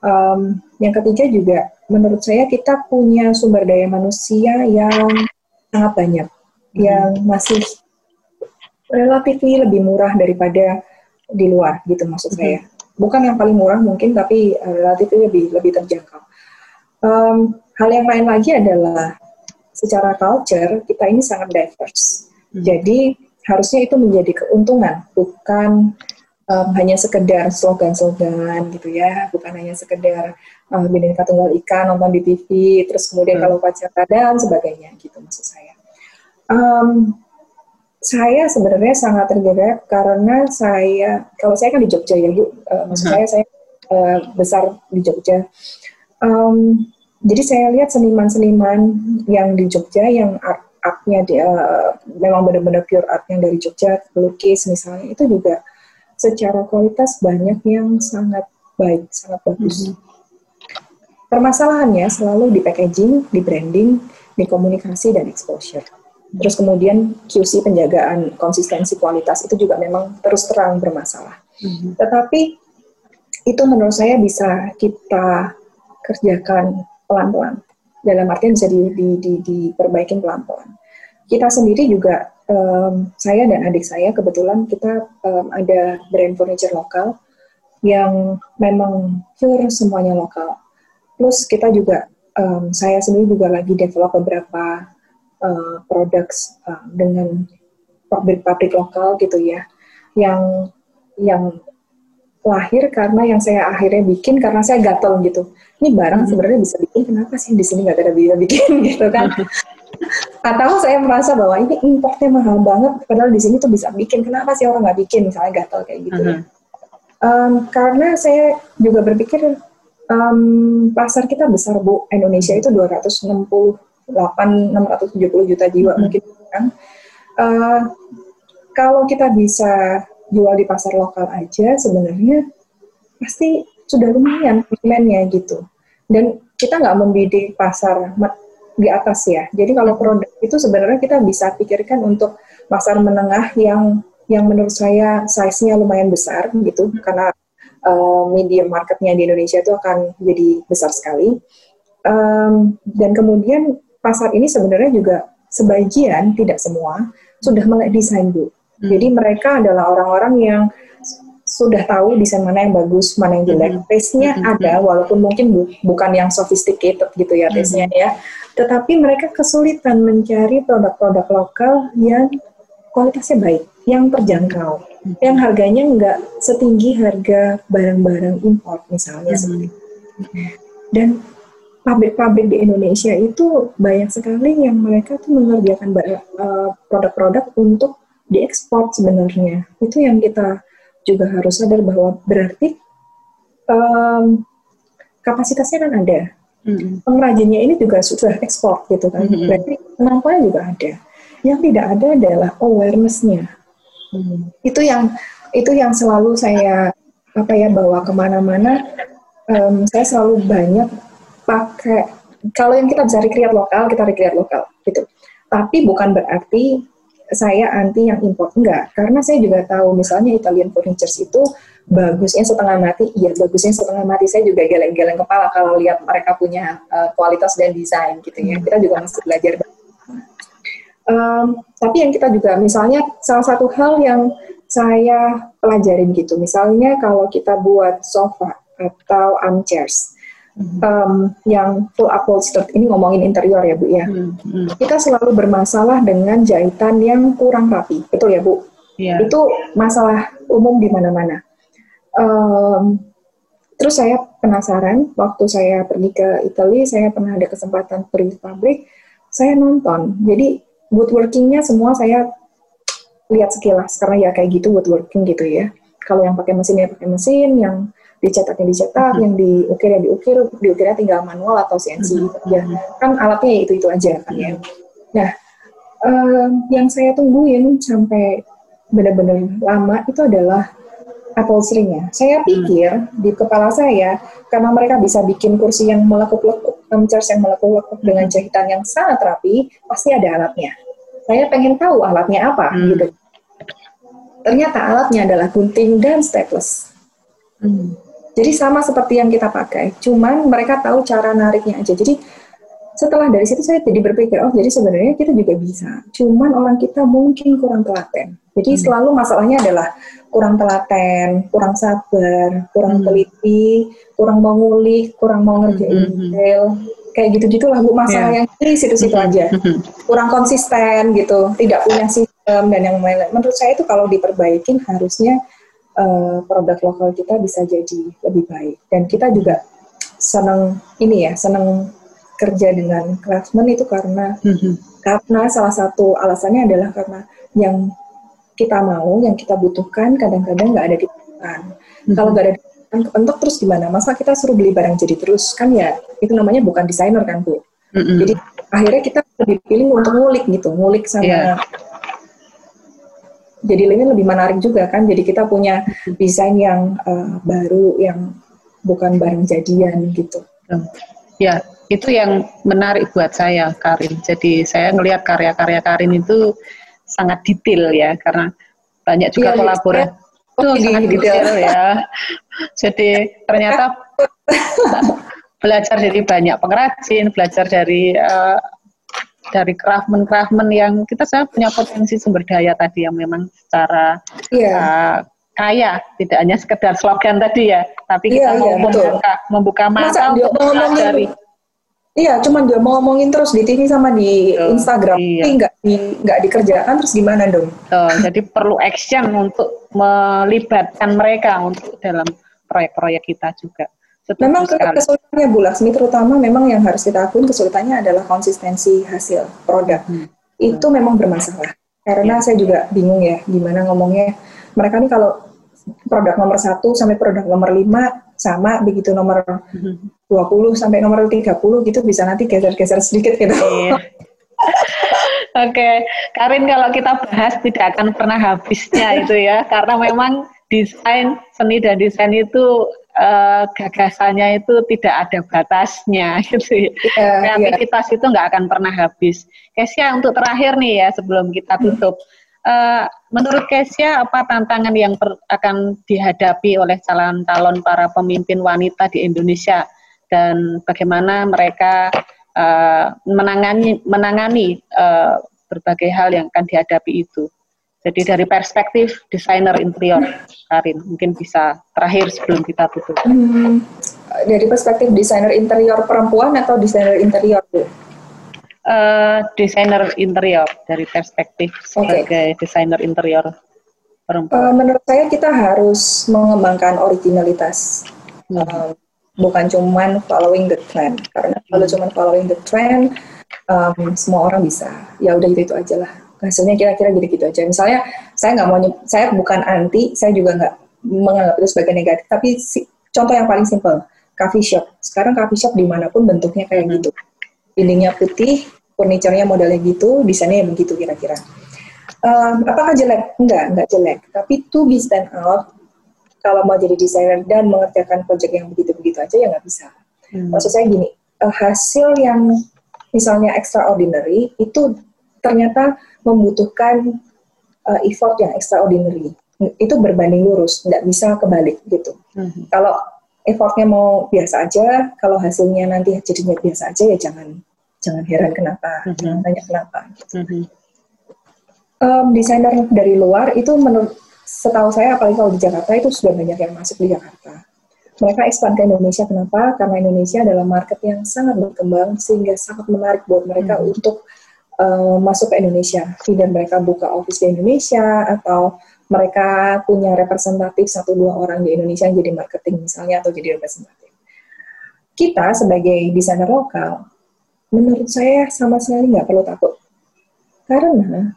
um, yang ketiga juga menurut saya kita punya sumber daya manusia yang sangat banyak, mm-hmm. yang masih relatif lebih murah daripada di luar gitu maksud saya. Bukan yang paling murah mungkin, tapi uh, relatif lebih lebih terjangkau. Um, hal yang lain lagi adalah secara culture kita ini sangat diverse. Hmm. Jadi harusnya itu menjadi keuntungan, bukan um, hanya sekedar slogan-slogan gitu ya, bukan hanya sekedar uh, Bhinneka Tunggal Ika nonton di TV, terus kemudian hmm. kalau pacaran dan sebagainya gitu maksud saya. Um, saya sebenarnya sangat tergerak karena saya kalau saya kan di Jogja ya bu, uh, maksud hmm. saya saya uh, besar di Jogja. Um, jadi saya lihat seniman-seniman yang di Jogja yang art artnya dia uh, memang benar-benar pure art yang dari Jogja pelukis misalnya itu juga secara kualitas banyak yang sangat baik sangat bagus. Mm -hmm. Permasalahannya selalu di packaging, di branding, di komunikasi dan exposure. Terus kemudian QC penjagaan konsistensi kualitas itu juga memang terus terang bermasalah. Mm -hmm. Tetapi itu menurut saya bisa kita kerjakan pelan-pelan. Dalam artian bisa di, di, di, diperbaikin pelan-pelan. Kita sendiri juga, um, saya dan adik saya kebetulan kita um, ada brand furniture lokal yang memang pure semuanya lokal. Plus kita juga, um, saya sendiri juga lagi develop beberapa uh, produk uh, dengan pabrik-pabrik lokal gitu ya, yang yang lahir karena yang saya akhirnya bikin karena saya gatel gitu. Ini barang hmm. sebenarnya bisa bikin, kenapa sih di sini nggak ada bisa bikin gitu kan? Atau saya merasa bahwa ini importnya mahal banget, padahal di sini tuh bisa bikin. Kenapa sih orang nggak bikin? Misalnya gatel kayak gitu. Uh -huh. um, karena saya juga berpikir um, pasar kita besar bu, Indonesia itu 268 670 juta jiwa -huh. mungkin kan. Uh, kalau kita bisa jual di pasar lokal aja sebenarnya pasti sudah lumayan demandnya gitu. Dan kita nggak membidik pasar di atas ya. Jadi kalau produk itu sebenarnya kita bisa pikirkan untuk pasar menengah yang yang menurut saya size-nya lumayan besar gitu karena uh, medium marketnya di Indonesia itu akan jadi besar sekali. Um, dan kemudian pasar ini sebenarnya juga sebagian tidak semua sudah melek desain bu. Hmm. Jadi mereka adalah orang-orang yang sudah tahu desain mana yang bagus, mana yang jelek. Hmm. Taste-nya hmm. ada, walaupun mungkin bu bukan yang sophisticated gitu ya taste-nya ya. Tetapi mereka kesulitan mencari produk-produk lokal yang kualitasnya baik, yang terjangkau, yang harganya nggak setinggi harga barang-barang import misalnya seperti itu. Dan pabrik-pabrik di Indonesia itu banyak sekali yang mereka tuh mengerjakan eh, produk-produk untuk diekspor sebenarnya. Itu yang kita juga harus sadar bahwa berarti um, kapasitasnya kan ada. Mm-hmm. Pengrajinnya ini juga sudah ekspor gitu kan. Mm-hmm. Berarti kemampuannya juga ada. Yang tidak ada adalah awarenessnya. Mm-hmm. Itu yang itu yang selalu saya apa ya bawa ke mana-mana. Um, saya selalu banyak pakai kalau yang kita bisa recreate lokal kita recreate lokal gitu. Tapi bukan berarti saya anti yang import enggak. Karena saya juga tahu misalnya Italian furniture itu bagusnya setengah mati iya bagusnya setengah mati. Saya juga geleng-geleng kepala kalau lihat mereka punya uh, kualitas dan desain gitu ya. Kita juga masih belajar um, tapi yang kita juga misalnya salah satu hal yang saya pelajarin gitu misalnya kalau kita buat sofa atau armchairs um, yang full upholstered ini ngomongin interior ya Bu ya. Hmm. Hmm. Kita selalu bermasalah dengan jahitan yang kurang rapi, betul ya Bu? Yeah. Itu masalah umum di mana-mana. Um, terus saya penasaran waktu saya pergi ke Italia, saya pernah ada kesempatan pergi pabrik, saya nonton. Jadi woodworkingnya semua saya lihat sekilas karena ya kayak gitu woodworking gitu ya. Kalau yang pakai mesin ya pakai mesin, yang dicetaknya dicetak, hmm. yang diukir yang diukir, diukirnya tinggal manual atau CNC hmm. gitu aja. Kan alatnya ya itu itu aja kan ya. Nah, um, yang saya tungguin sampai benar-benar lama itu adalah upholstery-nya. Saya pikir hmm. di kepala saya karena mereka bisa bikin kursi yang melekuk-lekuk, chairs yang melekuk-lekuk dengan jahitan yang sangat rapi, pasti ada alatnya. Saya pengen tahu alatnya apa hmm. gitu. Ternyata alatnya adalah gunting dan staples. Hmm. Jadi sama seperti yang kita pakai, cuman mereka tahu cara nariknya aja. Jadi setelah dari situ saya jadi berpikir, oh jadi sebenarnya kita juga bisa. Cuman orang kita mungkin kurang telaten. Jadi hmm. selalu masalahnya adalah kurang telaten, kurang sabar, kurang hmm. teliti, kurang mau ngulik, kurang mau ngerjain hmm. detail. Kayak gitu-gitulah Bu masalah yeah. yang di situ-situ hmm. aja. Hmm. Kurang konsisten gitu, tidak punya sistem dan yang lain-lain. Menurut saya itu kalau diperbaikin harusnya uh, produk lokal kita bisa jadi lebih baik. Dan kita juga senang ini ya, senang kerja dengan craftsman itu karena mm-hmm. karena salah satu alasannya adalah karena yang kita mau, yang kita butuhkan kadang-kadang nggak ada di pasaran. Mm-hmm. Kalau nggak ada di pasaran kepentok terus gimana? Masa kita suruh beli barang jadi terus kan ya itu namanya bukan desainer kan bu. Mm-hmm. Jadi akhirnya kita lebih pilih untuk ngulik gitu, ngulik sama yeah jadi ini lebih menarik juga kan. Jadi kita punya desain yang uh, baru yang bukan barang jadian gitu. Ya, itu yang menarik buat saya Karin. Jadi saya ngelihat karya-karya Karin itu sangat detail ya karena banyak juga ya, kolaborasi. Ya. Itu oh, sangat detail ya. Jadi ternyata belajar dari banyak pengrajin, belajar dari uh, dari craftsman-craftsman yang kita saya punya potensi sumber daya tadi yang memang secara yeah. Iya. uh, kaya, tidak hanya sekedar slogan tadi ya, tapi kita yeah, mau yeah, membuka, membuka mata untuk dari Iya, cuman dia mau ngomongin terus di TV sama di oh, Instagram, iya. tapi nggak di, nggak dikerjakan terus gimana dong? Oh, jadi perlu action untuk melibatkan mereka untuk dalam proyek-proyek kita juga. Setuju memang sekali. kesulitannya Bu Laksmi terutama memang yang harus kita akui kesulitannya adalah konsistensi hasil produk. Hmm. Itu hmm. memang bermasalah. Karena ya. saya juga bingung ya gimana ngomongnya. Mereka nih kalau produk nomor satu sampai produk nomor lima sama begitu nomor hmm. 20 sampai nomor 30 gitu bisa nanti geser-geser sedikit gitu. Iya. Oke, okay. Karin kalau kita bahas tidak akan pernah habisnya itu ya, karena memang desain seni dan desain itu uh, gagasannya itu tidak ada batasnya gitu ya. Yeah, Kreativitas yeah. itu nggak akan pernah habis. Kesia untuk terakhir nih ya sebelum kita hmm. Uh, menurut Kesia apa tantangan yang per, akan dihadapi oleh calon-calon para pemimpin wanita di Indonesia dan bagaimana mereka uh, menangani menangani uh, berbagai hal yang akan dihadapi itu? Jadi dari perspektif desainer interior, Karin, mungkin bisa terakhir sebelum kita tutup. Hmm, dari perspektif desainer interior perempuan atau desainer interior, Bu? Uh, desainer interior dari perspektif sebagai okay. desainer interior perempuan. Uh, menurut saya kita harus mengembangkan originalitas. Hmm. Uh, bukan cuman following the trend karena kalau hmm. cuman following the trend um, semua orang bisa ya udah itu itu aja lah hasilnya kira-kira gitu-gitu aja. Misalnya saya nggak mau, saya bukan anti, saya juga nggak menganggap itu sebagai negatif. Tapi si, contoh yang paling simpel, coffee shop. Sekarang coffee shop di mana pun bentuknya kayak gitu. Dindingnya putih, furniturnya modelnya gitu, desainnya begitu kira-kira. Um, apakah jelek? Enggak, enggak jelek. Tapi to be stand out, kalau mau jadi desainer dan mengerjakan proyek yang begitu-begitu aja ya nggak bisa. Hmm. Maksud saya gini, uh, hasil yang misalnya extraordinary itu ternyata membutuhkan uh, effort yang extraordinary. Itu berbanding lurus, nggak bisa kebalik gitu. Hmm. Kalau effortnya mau biasa aja, kalau hasilnya nanti jadinya biasa aja ya jangan jangan heran kenapa, hmm. jangan tanya kenapa. Gitu. Hmm. Um, desainer dari luar itu menurut setahu saya apalagi kalau di Jakarta itu sudah banyak yang masuk di Jakarta. Mereka expand ke Indonesia kenapa? Karena Indonesia adalah market yang sangat berkembang sehingga sangat menarik buat mereka hmm. untuk uh, masuk ke Indonesia. Tidak mereka buka office di Indonesia atau mereka punya representatif satu dua orang di Indonesia yang jadi marketing misalnya atau jadi representatif. Kita sebagai desainer lokal, menurut saya sama sekali nggak perlu takut. Karena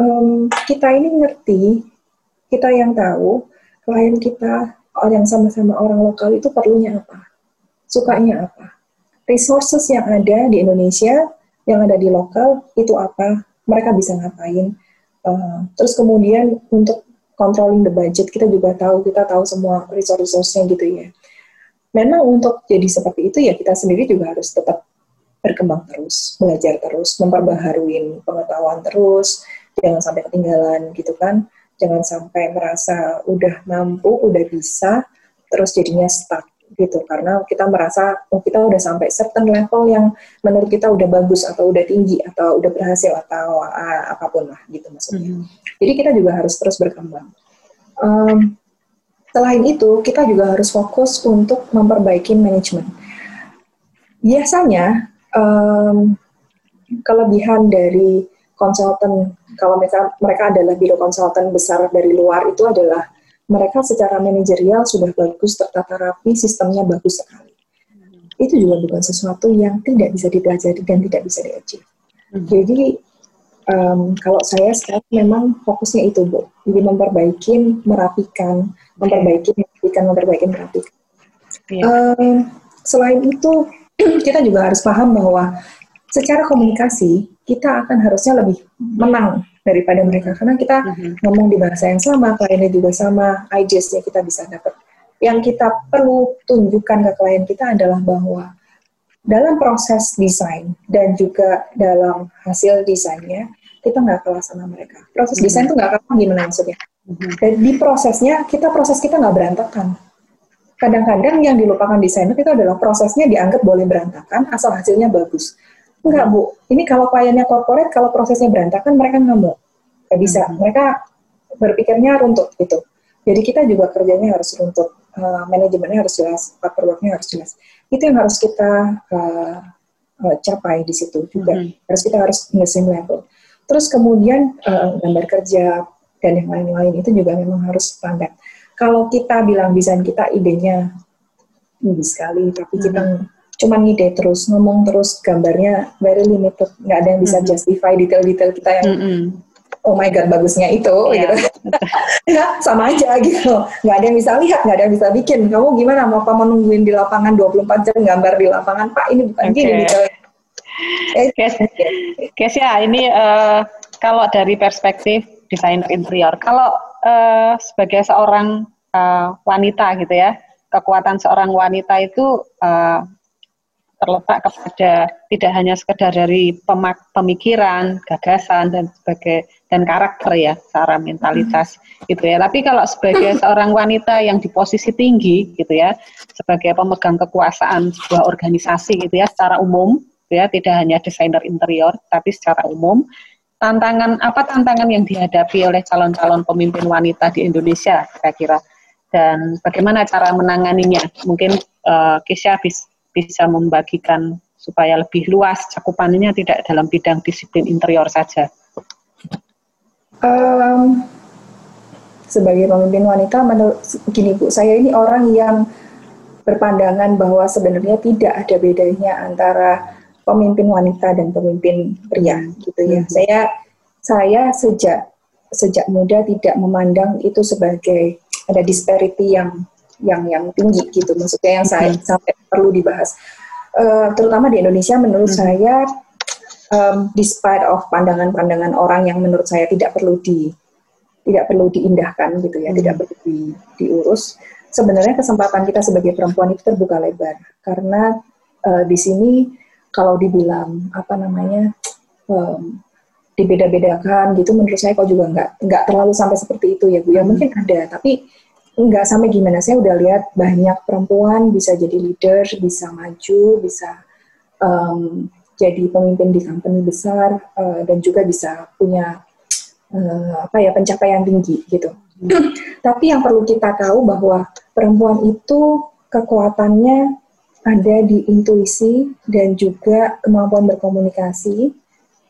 um, kita ini ngerti kita yang tahu klien kita orang sama-sama orang lokal itu perlunya apa, sukanya apa, resources yang ada di Indonesia, yang ada di lokal itu apa, mereka bisa ngapain. Uh, terus kemudian untuk controlling the budget kita juga tahu, kita tahu semua resource-resource-nya gitu ya. Memang untuk jadi seperti itu ya kita sendiri juga harus tetap berkembang terus, belajar terus, memperbaharui pengetahuan terus, jangan sampai ketinggalan gitu kan jangan sampai merasa udah mampu, udah bisa, terus jadinya stuck gitu karena kita merasa oh kita udah sampai certain level yang menurut kita udah bagus atau udah tinggi atau udah berhasil atau uh, apa pun lah gitu maksudnya. Mm -hmm. Jadi kita juga harus terus berkembang. Um, selain itu kita juga harus fokus untuk memperbaiki manajemen. Biasanya um, kelebihan dari konsultan kalau mereka mereka adalah biro konsultan besar dari luar itu adalah mereka secara manajerial sudah bagus tertata rapi sistemnya bagus sekali itu juga bukan sesuatu yang tidak bisa dipelajari dan tidak bisa diachieve hmm. jadi um, kalau saya sekarang memang fokusnya itu bu jadi memperbaiki merapikan memperbaiki merapikan memperbaiki merapikan yeah. Iya. um, selain itu kita juga harus paham bahwa secara komunikasi kita akan harusnya lebih menang daripada mereka karena kita mm-hmm. ngomong di bahasa yang sama, kliennya juga sama, ideasnya kita bisa dapat. Yang kita perlu tunjukkan ke klien kita adalah bahwa dalam proses desain dan juga dalam hasil desainnya kita nggak kalah sama mereka. Proses mm-hmm. desain itu nggak kalah gimana maksudnya? Mm-hmm. Dan di prosesnya kita proses kita nggak berantakan. Kadang-kadang yang dilupakan desainer itu adalah prosesnya dianggap boleh berantakan asal hasilnya bagus Enggak, Bu. Ini kalau kliennya corporate, kalau prosesnya berantakan, mereka ngamuk. Nggak bisa. Hmm. Mereka berpikirnya runtut gitu. Jadi kita juga kerjanya harus runtut. Uh, manajemennya harus jelas, paperworknya harus jelas. Itu yang harus kita uh, uh, capai di situ juga. Hmm. Harus kita harus in the same level. Terus kemudian uh, gambar kerja dan yang lain-lain itu juga memang harus standar. Kalau kita bilang desain kita idenya tinggi sekali, tapi hmm. Cuman ngide terus ngomong terus gambarnya very limited nggak ada yang bisa mm-hmm. justify detail-detail kita yang mm-hmm. oh my god bagusnya itu yeah. gitu ya sama aja gitu nggak ada yang bisa lihat nggak ada yang bisa bikin kamu gimana mau kamu nungguin di lapangan 24 jam gambar di lapangan pak ini bukan okay. gini gitu Guys, ya ini uh, kalau dari perspektif desainer interior, kalau uh, sebagai seorang uh, wanita gitu ya, kekuatan seorang wanita itu uh, terletak kepada tidak hanya sekedar dari pemak, pemikiran, gagasan dan sebagai dan karakter ya, secara mentalitas hmm. gitu ya. Tapi kalau sebagai seorang wanita yang di posisi tinggi gitu ya, sebagai pemegang kekuasaan sebuah organisasi gitu ya secara umum gitu ya, tidak hanya desainer interior tapi secara umum, tantangan apa tantangan yang dihadapi oleh calon-calon pemimpin wanita di Indonesia kira-kira dan bagaimana cara menanganinya? Mungkin uh, Kisha bisa bisa membagikan supaya lebih luas cakupannya tidak dalam bidang disiplin interior saja? Um, sebagai pemimpin wanita, menurut gini Bu, saya ini orang yang berpandangan bahwa sebenarnya tidak ada bedanya antara pemimpin wanita dan pemimpin pria, gitu ya. Hmm. Saya saya sejak sejak muda tidak memandang itu sebagai ada disparity yang yang yang tinggi gitu maksudnya yang saya hmm. sampai perlu dibahas uh, terutama di Indonesia menurut hmm. saya um, despite of pandangan-pandangan orang yang menurut saya tidak perlu di tidak perlu diindahkan gitu ya, hmm. tidak perlu di, diurus. Sebenarnya kesempatan kita sebagai perempuan itu terbuka lebar karena uh, di sini kalau dibilang apa namanya um, dibeda-bedakan gitu, menurut saya kok juga nggak nggak terlalu sampai seperti itu ya bu. Ya hmm. mungkin ada, tapi nggak sampai gimana. Saya udah lihat banyak perempuan bisa jadi leader, bisa maju, bisa um, jadi pemimpin di company besar uh, dan juga bisa punya uh, apa ya pencapaian tinggi gitu. Tapi yang perlu kita tahu bahwa perempuan itu kekuatannya ada di intuisi dan juga kemampuan berkomunikasi.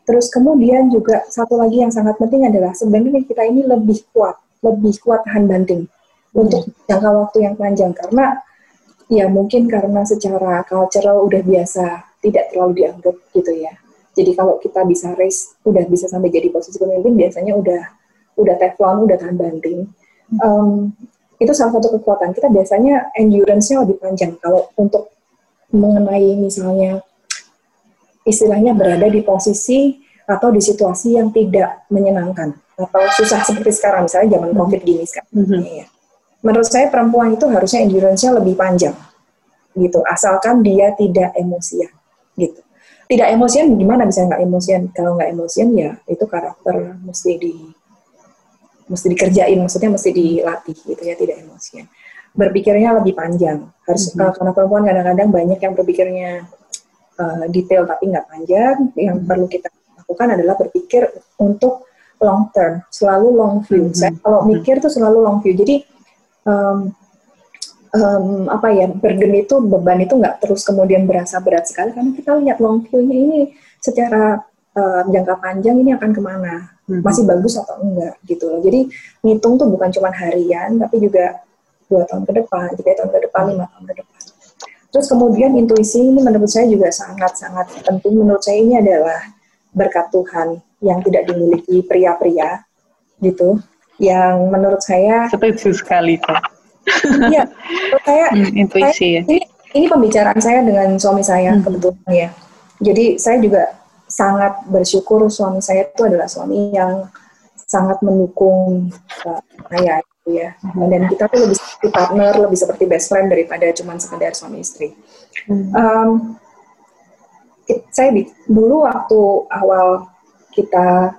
Terus kemudian juga satu lagi yang sangat penting adalah sebenarnya kita ini lebih kuat, lebih kuat tahan banting. Untuk jangka waktu yang panjang karena ya mungkin karena secara cultural udah biasa tidak terlalu dianggap gitu ya. Jadi kalau kita bisa race, udah bisa sampai jadi posisi pemimpin, biasanya udah udah teflon, udah tahan banting. Um, itu salah satu kekuatan kita. Biasanya endurance-nya lebih panjang. Kalau untuk mengenai misalnya istilahnya berada di posisi atau di situasi yang tidak menyenangkan atau susah seperti sekarang misalnya zaman hmm. covid gini sekarang. Mm -hmm. ya. Menurut saya perempuan itu harusnya endurance-nya lebih panjang gitu asalkan dia tidak emosian gitu. Tidak emosian gimana bisa nggak emosian? Kalau nggak emosian ya itu karakter mesti di mesti dikerjain, maksudnya mesti dilatih gitu ya, tidak emosian. Berpikirnya lebih panjang. Harus mm -hmm. karena perempuan kadang-kadang banyak yang berpikirnya uh, detail tapi nggak panjang. Yang mm -hmm. perlu kita lakukan adalah berpikir untuk long term, selalu long view. Mm -hmm. Saya kalau mikir tuh selalu long view. Jadi um, um, apa ya burden itu beban itu nggak terus kemudian berasa berat sekali karena kita lihat long view-nya ini secara uh, jangka panjang ini akan ke mana hmm. masih bagus atau enggak gitu loh. Jadi ngitung tuh bukan cuma harian tapi juga dua tahun ke depan tiga tahun ke depan lima tahun ke depan. Terus kemudian intuisi ini menurut saya juga sangat sangat penting. Menurut saya ini adalah berkat Tuhan yang tidak dimiliki pria-pria gitu yang menurut saya setuju sekali tuh Iya, saya, hmm, intuisi saya, ya. Ini, ini pembicaraan saya dengan suami saya hmm. kebetulan ya. Jadi saya juga sangat bersyukur suami saya itu adalah suami yang sangat mendukung uh, saya gitu ya. Hmm. Dan kita tuh lebih seperti partner, lebih seperti best friend daripada cuma sekedar suami istri. Hmm. Um, saya dulu waktu awal kita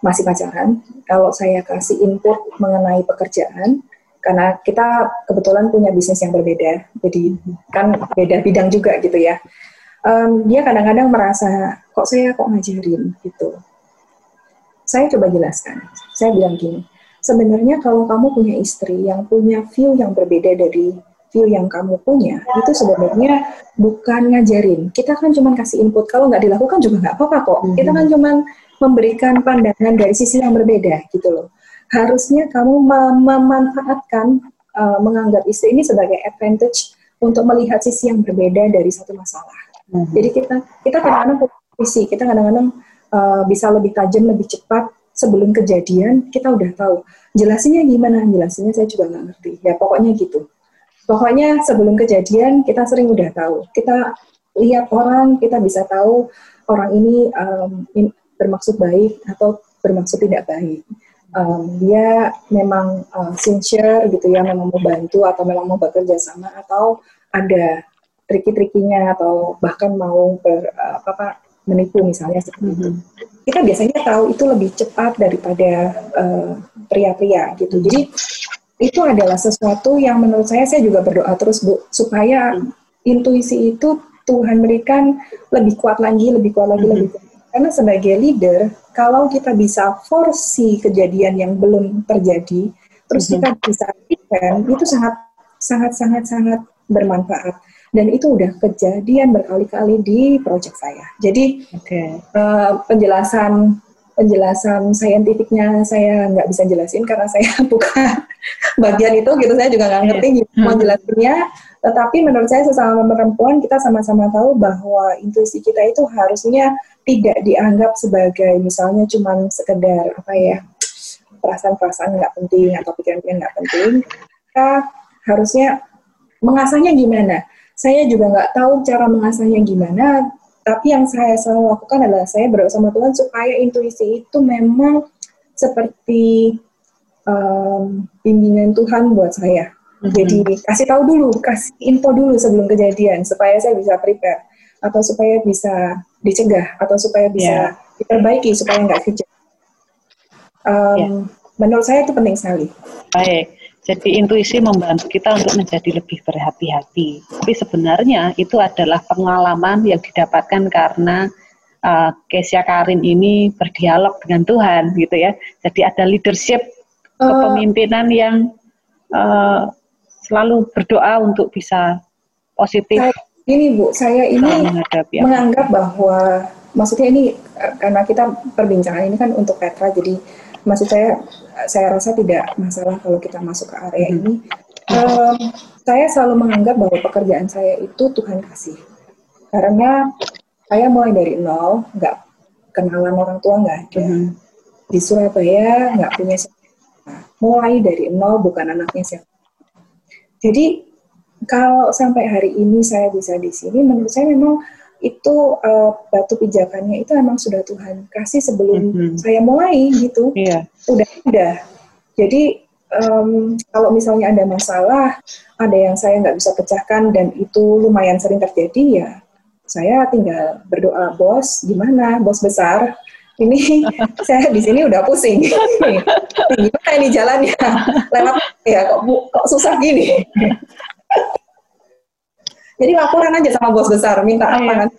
masih pacaran, kalau saya kasih input mengenai pekerjaan, karena kita kebetulan punya bisnis yang berbeda, jadi kan beda bidang juga gitu ya. Um, dia kadang-kadang merasa kok saya kok ngajarin gitu. Saya coba jelaskan. Saya bilang gini, sebenarnya kalau kamu punya istri yang punya view yang berbeda dari view yang kamu punya, itu sebenarnya bukan ngajarin. Kita kan cuma kasih input. Kalau nggak dilakukan juga nggak apa-apa kok. Kita kan cuma memberikan pandangan dari sisi yang berbeda gitu loh harusnya kamu mem memanfaatkan uh, menganggap istri ini sebagai advantage untuk melihat sisi yang berbeda dari satu masalah. Mm -hmm. Jadi kita kita kadang-kadang visi, kita kadang-kadang uh, bisa lebih tajam, lebih cepat sebelum kejadian kita udah tahu. Jelasinnya gimana? Jelasinnya saya juga nggak ngerti. Ya pokoknya gitu. Pokoknya sebelum kejadian kita sering udah tahu. Kita lihat orang, kita bisa tahu orang ini um, in, bermaksud baik atau bermaksud tidak baik um, dia memang uh, sincere gitu ya, memang mau bantu atau memang mau bekerja sama atau ada triki-trikinya atau bahkan mau ber, uh, apa, apa menipu misalnya seperti itu. Kita biasanya tahu itu lebih cepat daripada uh, pria-pria uh, gitu. Jadi itu adalah sesuatu yang menurut saya saya juga berdoa terus Bu supaya intuisi itu Tuhan berikan lebih kuat lagi, lebih kuat lagi, mm -hmm. lebih kuat. Karena sebagai leader kalau kita bisa forsi kejadian yang belum terjadi, terus mm -hmm. kita bisa prevent, itu sangat sangat sangat sangat bermanfaat. Dan itu udah kejadian berkali-kali di proyek saya. Jadi okay. uh, eh, penjelasan penjelasan saintifiknya saya nggak bisa jelasin karena saya bukan bagian itu gitu saya juga nggak ngerti yeah. gimana hmm. jelasinnya tetapi menurut saya sesama perempuan kita sama-sama tahu bahwa intuisi kita itu harusnya tidak dianggap sebagai misalnya cuma sekedar apa ya perasaan-perasaan nggak penting atau pikiran-pikiran nggak penting kita harusnya mengasahnya gimana saya juga nggak tahu cara mengasahnya gimana tapi yang saya selalu lakukan adalah saya berdoa sama Tuhan supaya intuisi itu memang seperti um, bimbingan Tuhan buat saya. Mm-hmm. Jadi kasih tahu dulu, kasih info dulu sebelum kejadian supaya saya bisa prepare atau supaya bisa dicegah atau supaya bisa yeah. diperbaiki supaya nggak kejadian. Um, yeah. Menurut saya itu penting sekali. Baik. Jadi intuisi membantu kita untuk menjadi lebih berhati-hati. Tapi sebenarnya itu adalah pengalaman yang didapatkan karena uh, Kesia Karin ini berdialog dengan Tuhan gitu ya. Jadi ada leadership kepemimpinan yang uh, selalu berdoa untuk bisa positif. Saya, ini Bu, saya ini menganggap bahwa maksudnya ini karena kita perbincangan ini kan untuk Petra, jadi maksud saya saya rasa tidak masalah kalau kita masuk ke area hmm. ini. Um, saya selalu menganggap bahwa pekerjaan saya itu Tuhan kasih, karena saya mulai dari nol, nggak kenalan orang tua nggak ada. Mm-hmm. Di Surabaya nggak punya. Mulai dari nol bukan anaknya siapa. Jadi kalau sampai hari ini saya bisa di sini, menurut saya memang itu uh, batu pijakannya itu memang sudah Tuhan kasih sebelum mm-hmm. saya mulai gitu. Yeah. Udah udah. Jadi um, kalau misalnya ada masalah, ada yang saya nggak bisa pecahkan dan itu lumayan sering terjadi ya saya tinggal berdoa bos gimana bos besar ini saya di sini udah pusing. Gimana ini jalannya? Lewat ya kok kok susah gini? Jadi laporan aja sama bos besar minta apa kan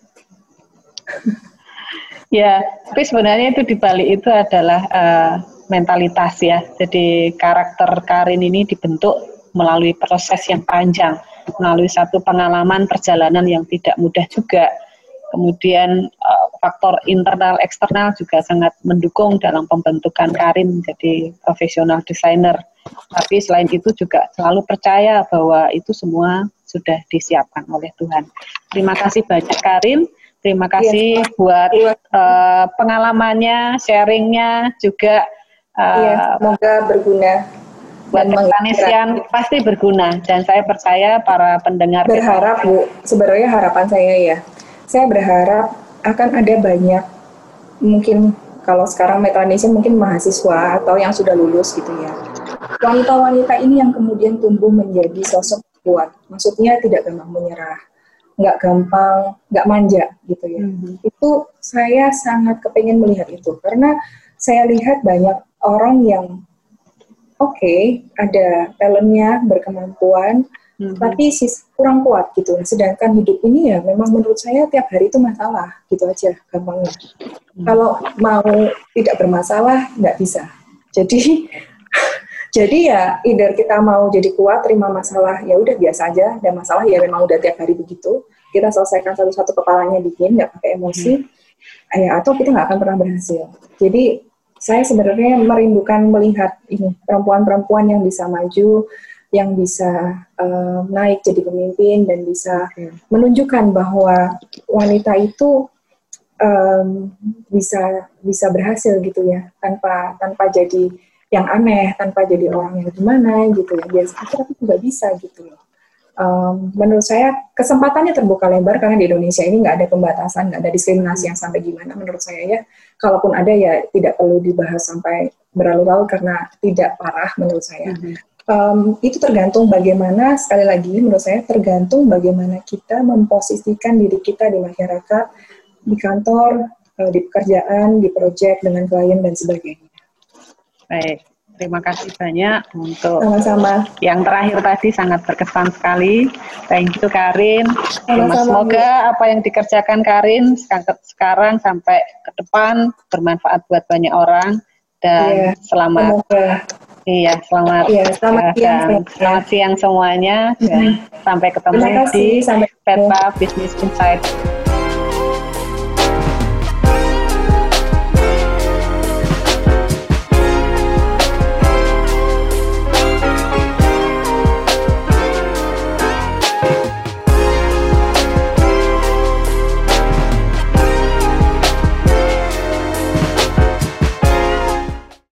ya tapi sebenarnya itu dibalik itu adalah uh, mentalitas ya. Jadi karakter Karin ini dibentuk melalui proses yang panjang melalui satu pengalaman perjalanan yang tidak mudah juga. Kemudian uh, faktor internal eksternal juga sangat mendukung dalam pembentukan Karin menjadi profesional desainer. Tapi selain itu juga selalu percaya bahwa itu semua sudah disiapkan oleh Tuhan. Terima kasih banyak Karin. Terima iya, kasih ya, buat uh, pengalamannya, sharingnya juga. Uh, ya, semoga berguna buat yang pasti berguna dan saya percaya para pendengar berharap Bu sebenarnya harapan saya ya saya berharap akan ada banyak mungkin kalau sekarang metanisme mungkin mahasiswa atau yang sudah lulus gitu ya. Wanita-wanita ini yang kemudian tumbuh menjadi sosok kuat. Maksudnya tidak gampang menyerah nggak gampang nggak manja gitu ya. Mm-hmm. itu saya sangat kepengen melihat itu karena saya lihat banyak orang yang oke okay, ada talentnya berkemampuan hmm. tapi sis kurang kuat gitu sedangkan hidup ini ya memang menurut saya tiap hari itu masalah gitu aja gampangnya hmm. kalau mau tidak bermasalah nggak bisa jadi jadi ya either kita mau jadi kuat terima masalah ya udah biasa aja dan masalah ya memang udah tiap hari begitu kita selesaikan satu-satu kepalanya dingin nggak pakai emosi hmm. ya atau kita nggak akan pernah berhasil jadi saya sebenarnya merindukan melihat ini perempuan-perempuan yang bisa maju, yang bisa uh, naik jadi pemimpin dan bisa menunjukkan bahwa wanita itu um, bisa bisa berhasil gitu ya tanpa tanpa jadi yang aneh, tanpa jadi orang yang gimana gitu ya biasa tapi juga bisa gitu loh um, menurut saya kesempatannya terbuka lebar karena di Indonesia ini nggak ada pembatasan, nggak ada diskriminasi yang sampai gimana menurut saya ya. Kalaupun ada ya tidak perlu dibahas sampai berlalu-lalu karena tidak parah menurut saya. Mm-hmm. Um, itu tergantung bagaimana sekali lagi menurut saya tergantung bagaimana kita memposisikan diri kita di masyarakat, di kantor, uh, di pekerjaan, di proyek dengan klien dan sebagainya. Baik. Terima kasih banyak untuk Sama-sama. yang terakhir tadi sangat berkesan sekali. Thank you Karin. Sama-sama, Semoga apa yang dikerjakan Karin sekarang sampai ke depan bermanfaat buat banyak orang dan iya, selamat. Semoga. Iya, selamat. Iya, selamat uh, siang. Selamat siang semuanya dan sampai ketemu di sampai Peta Business Insight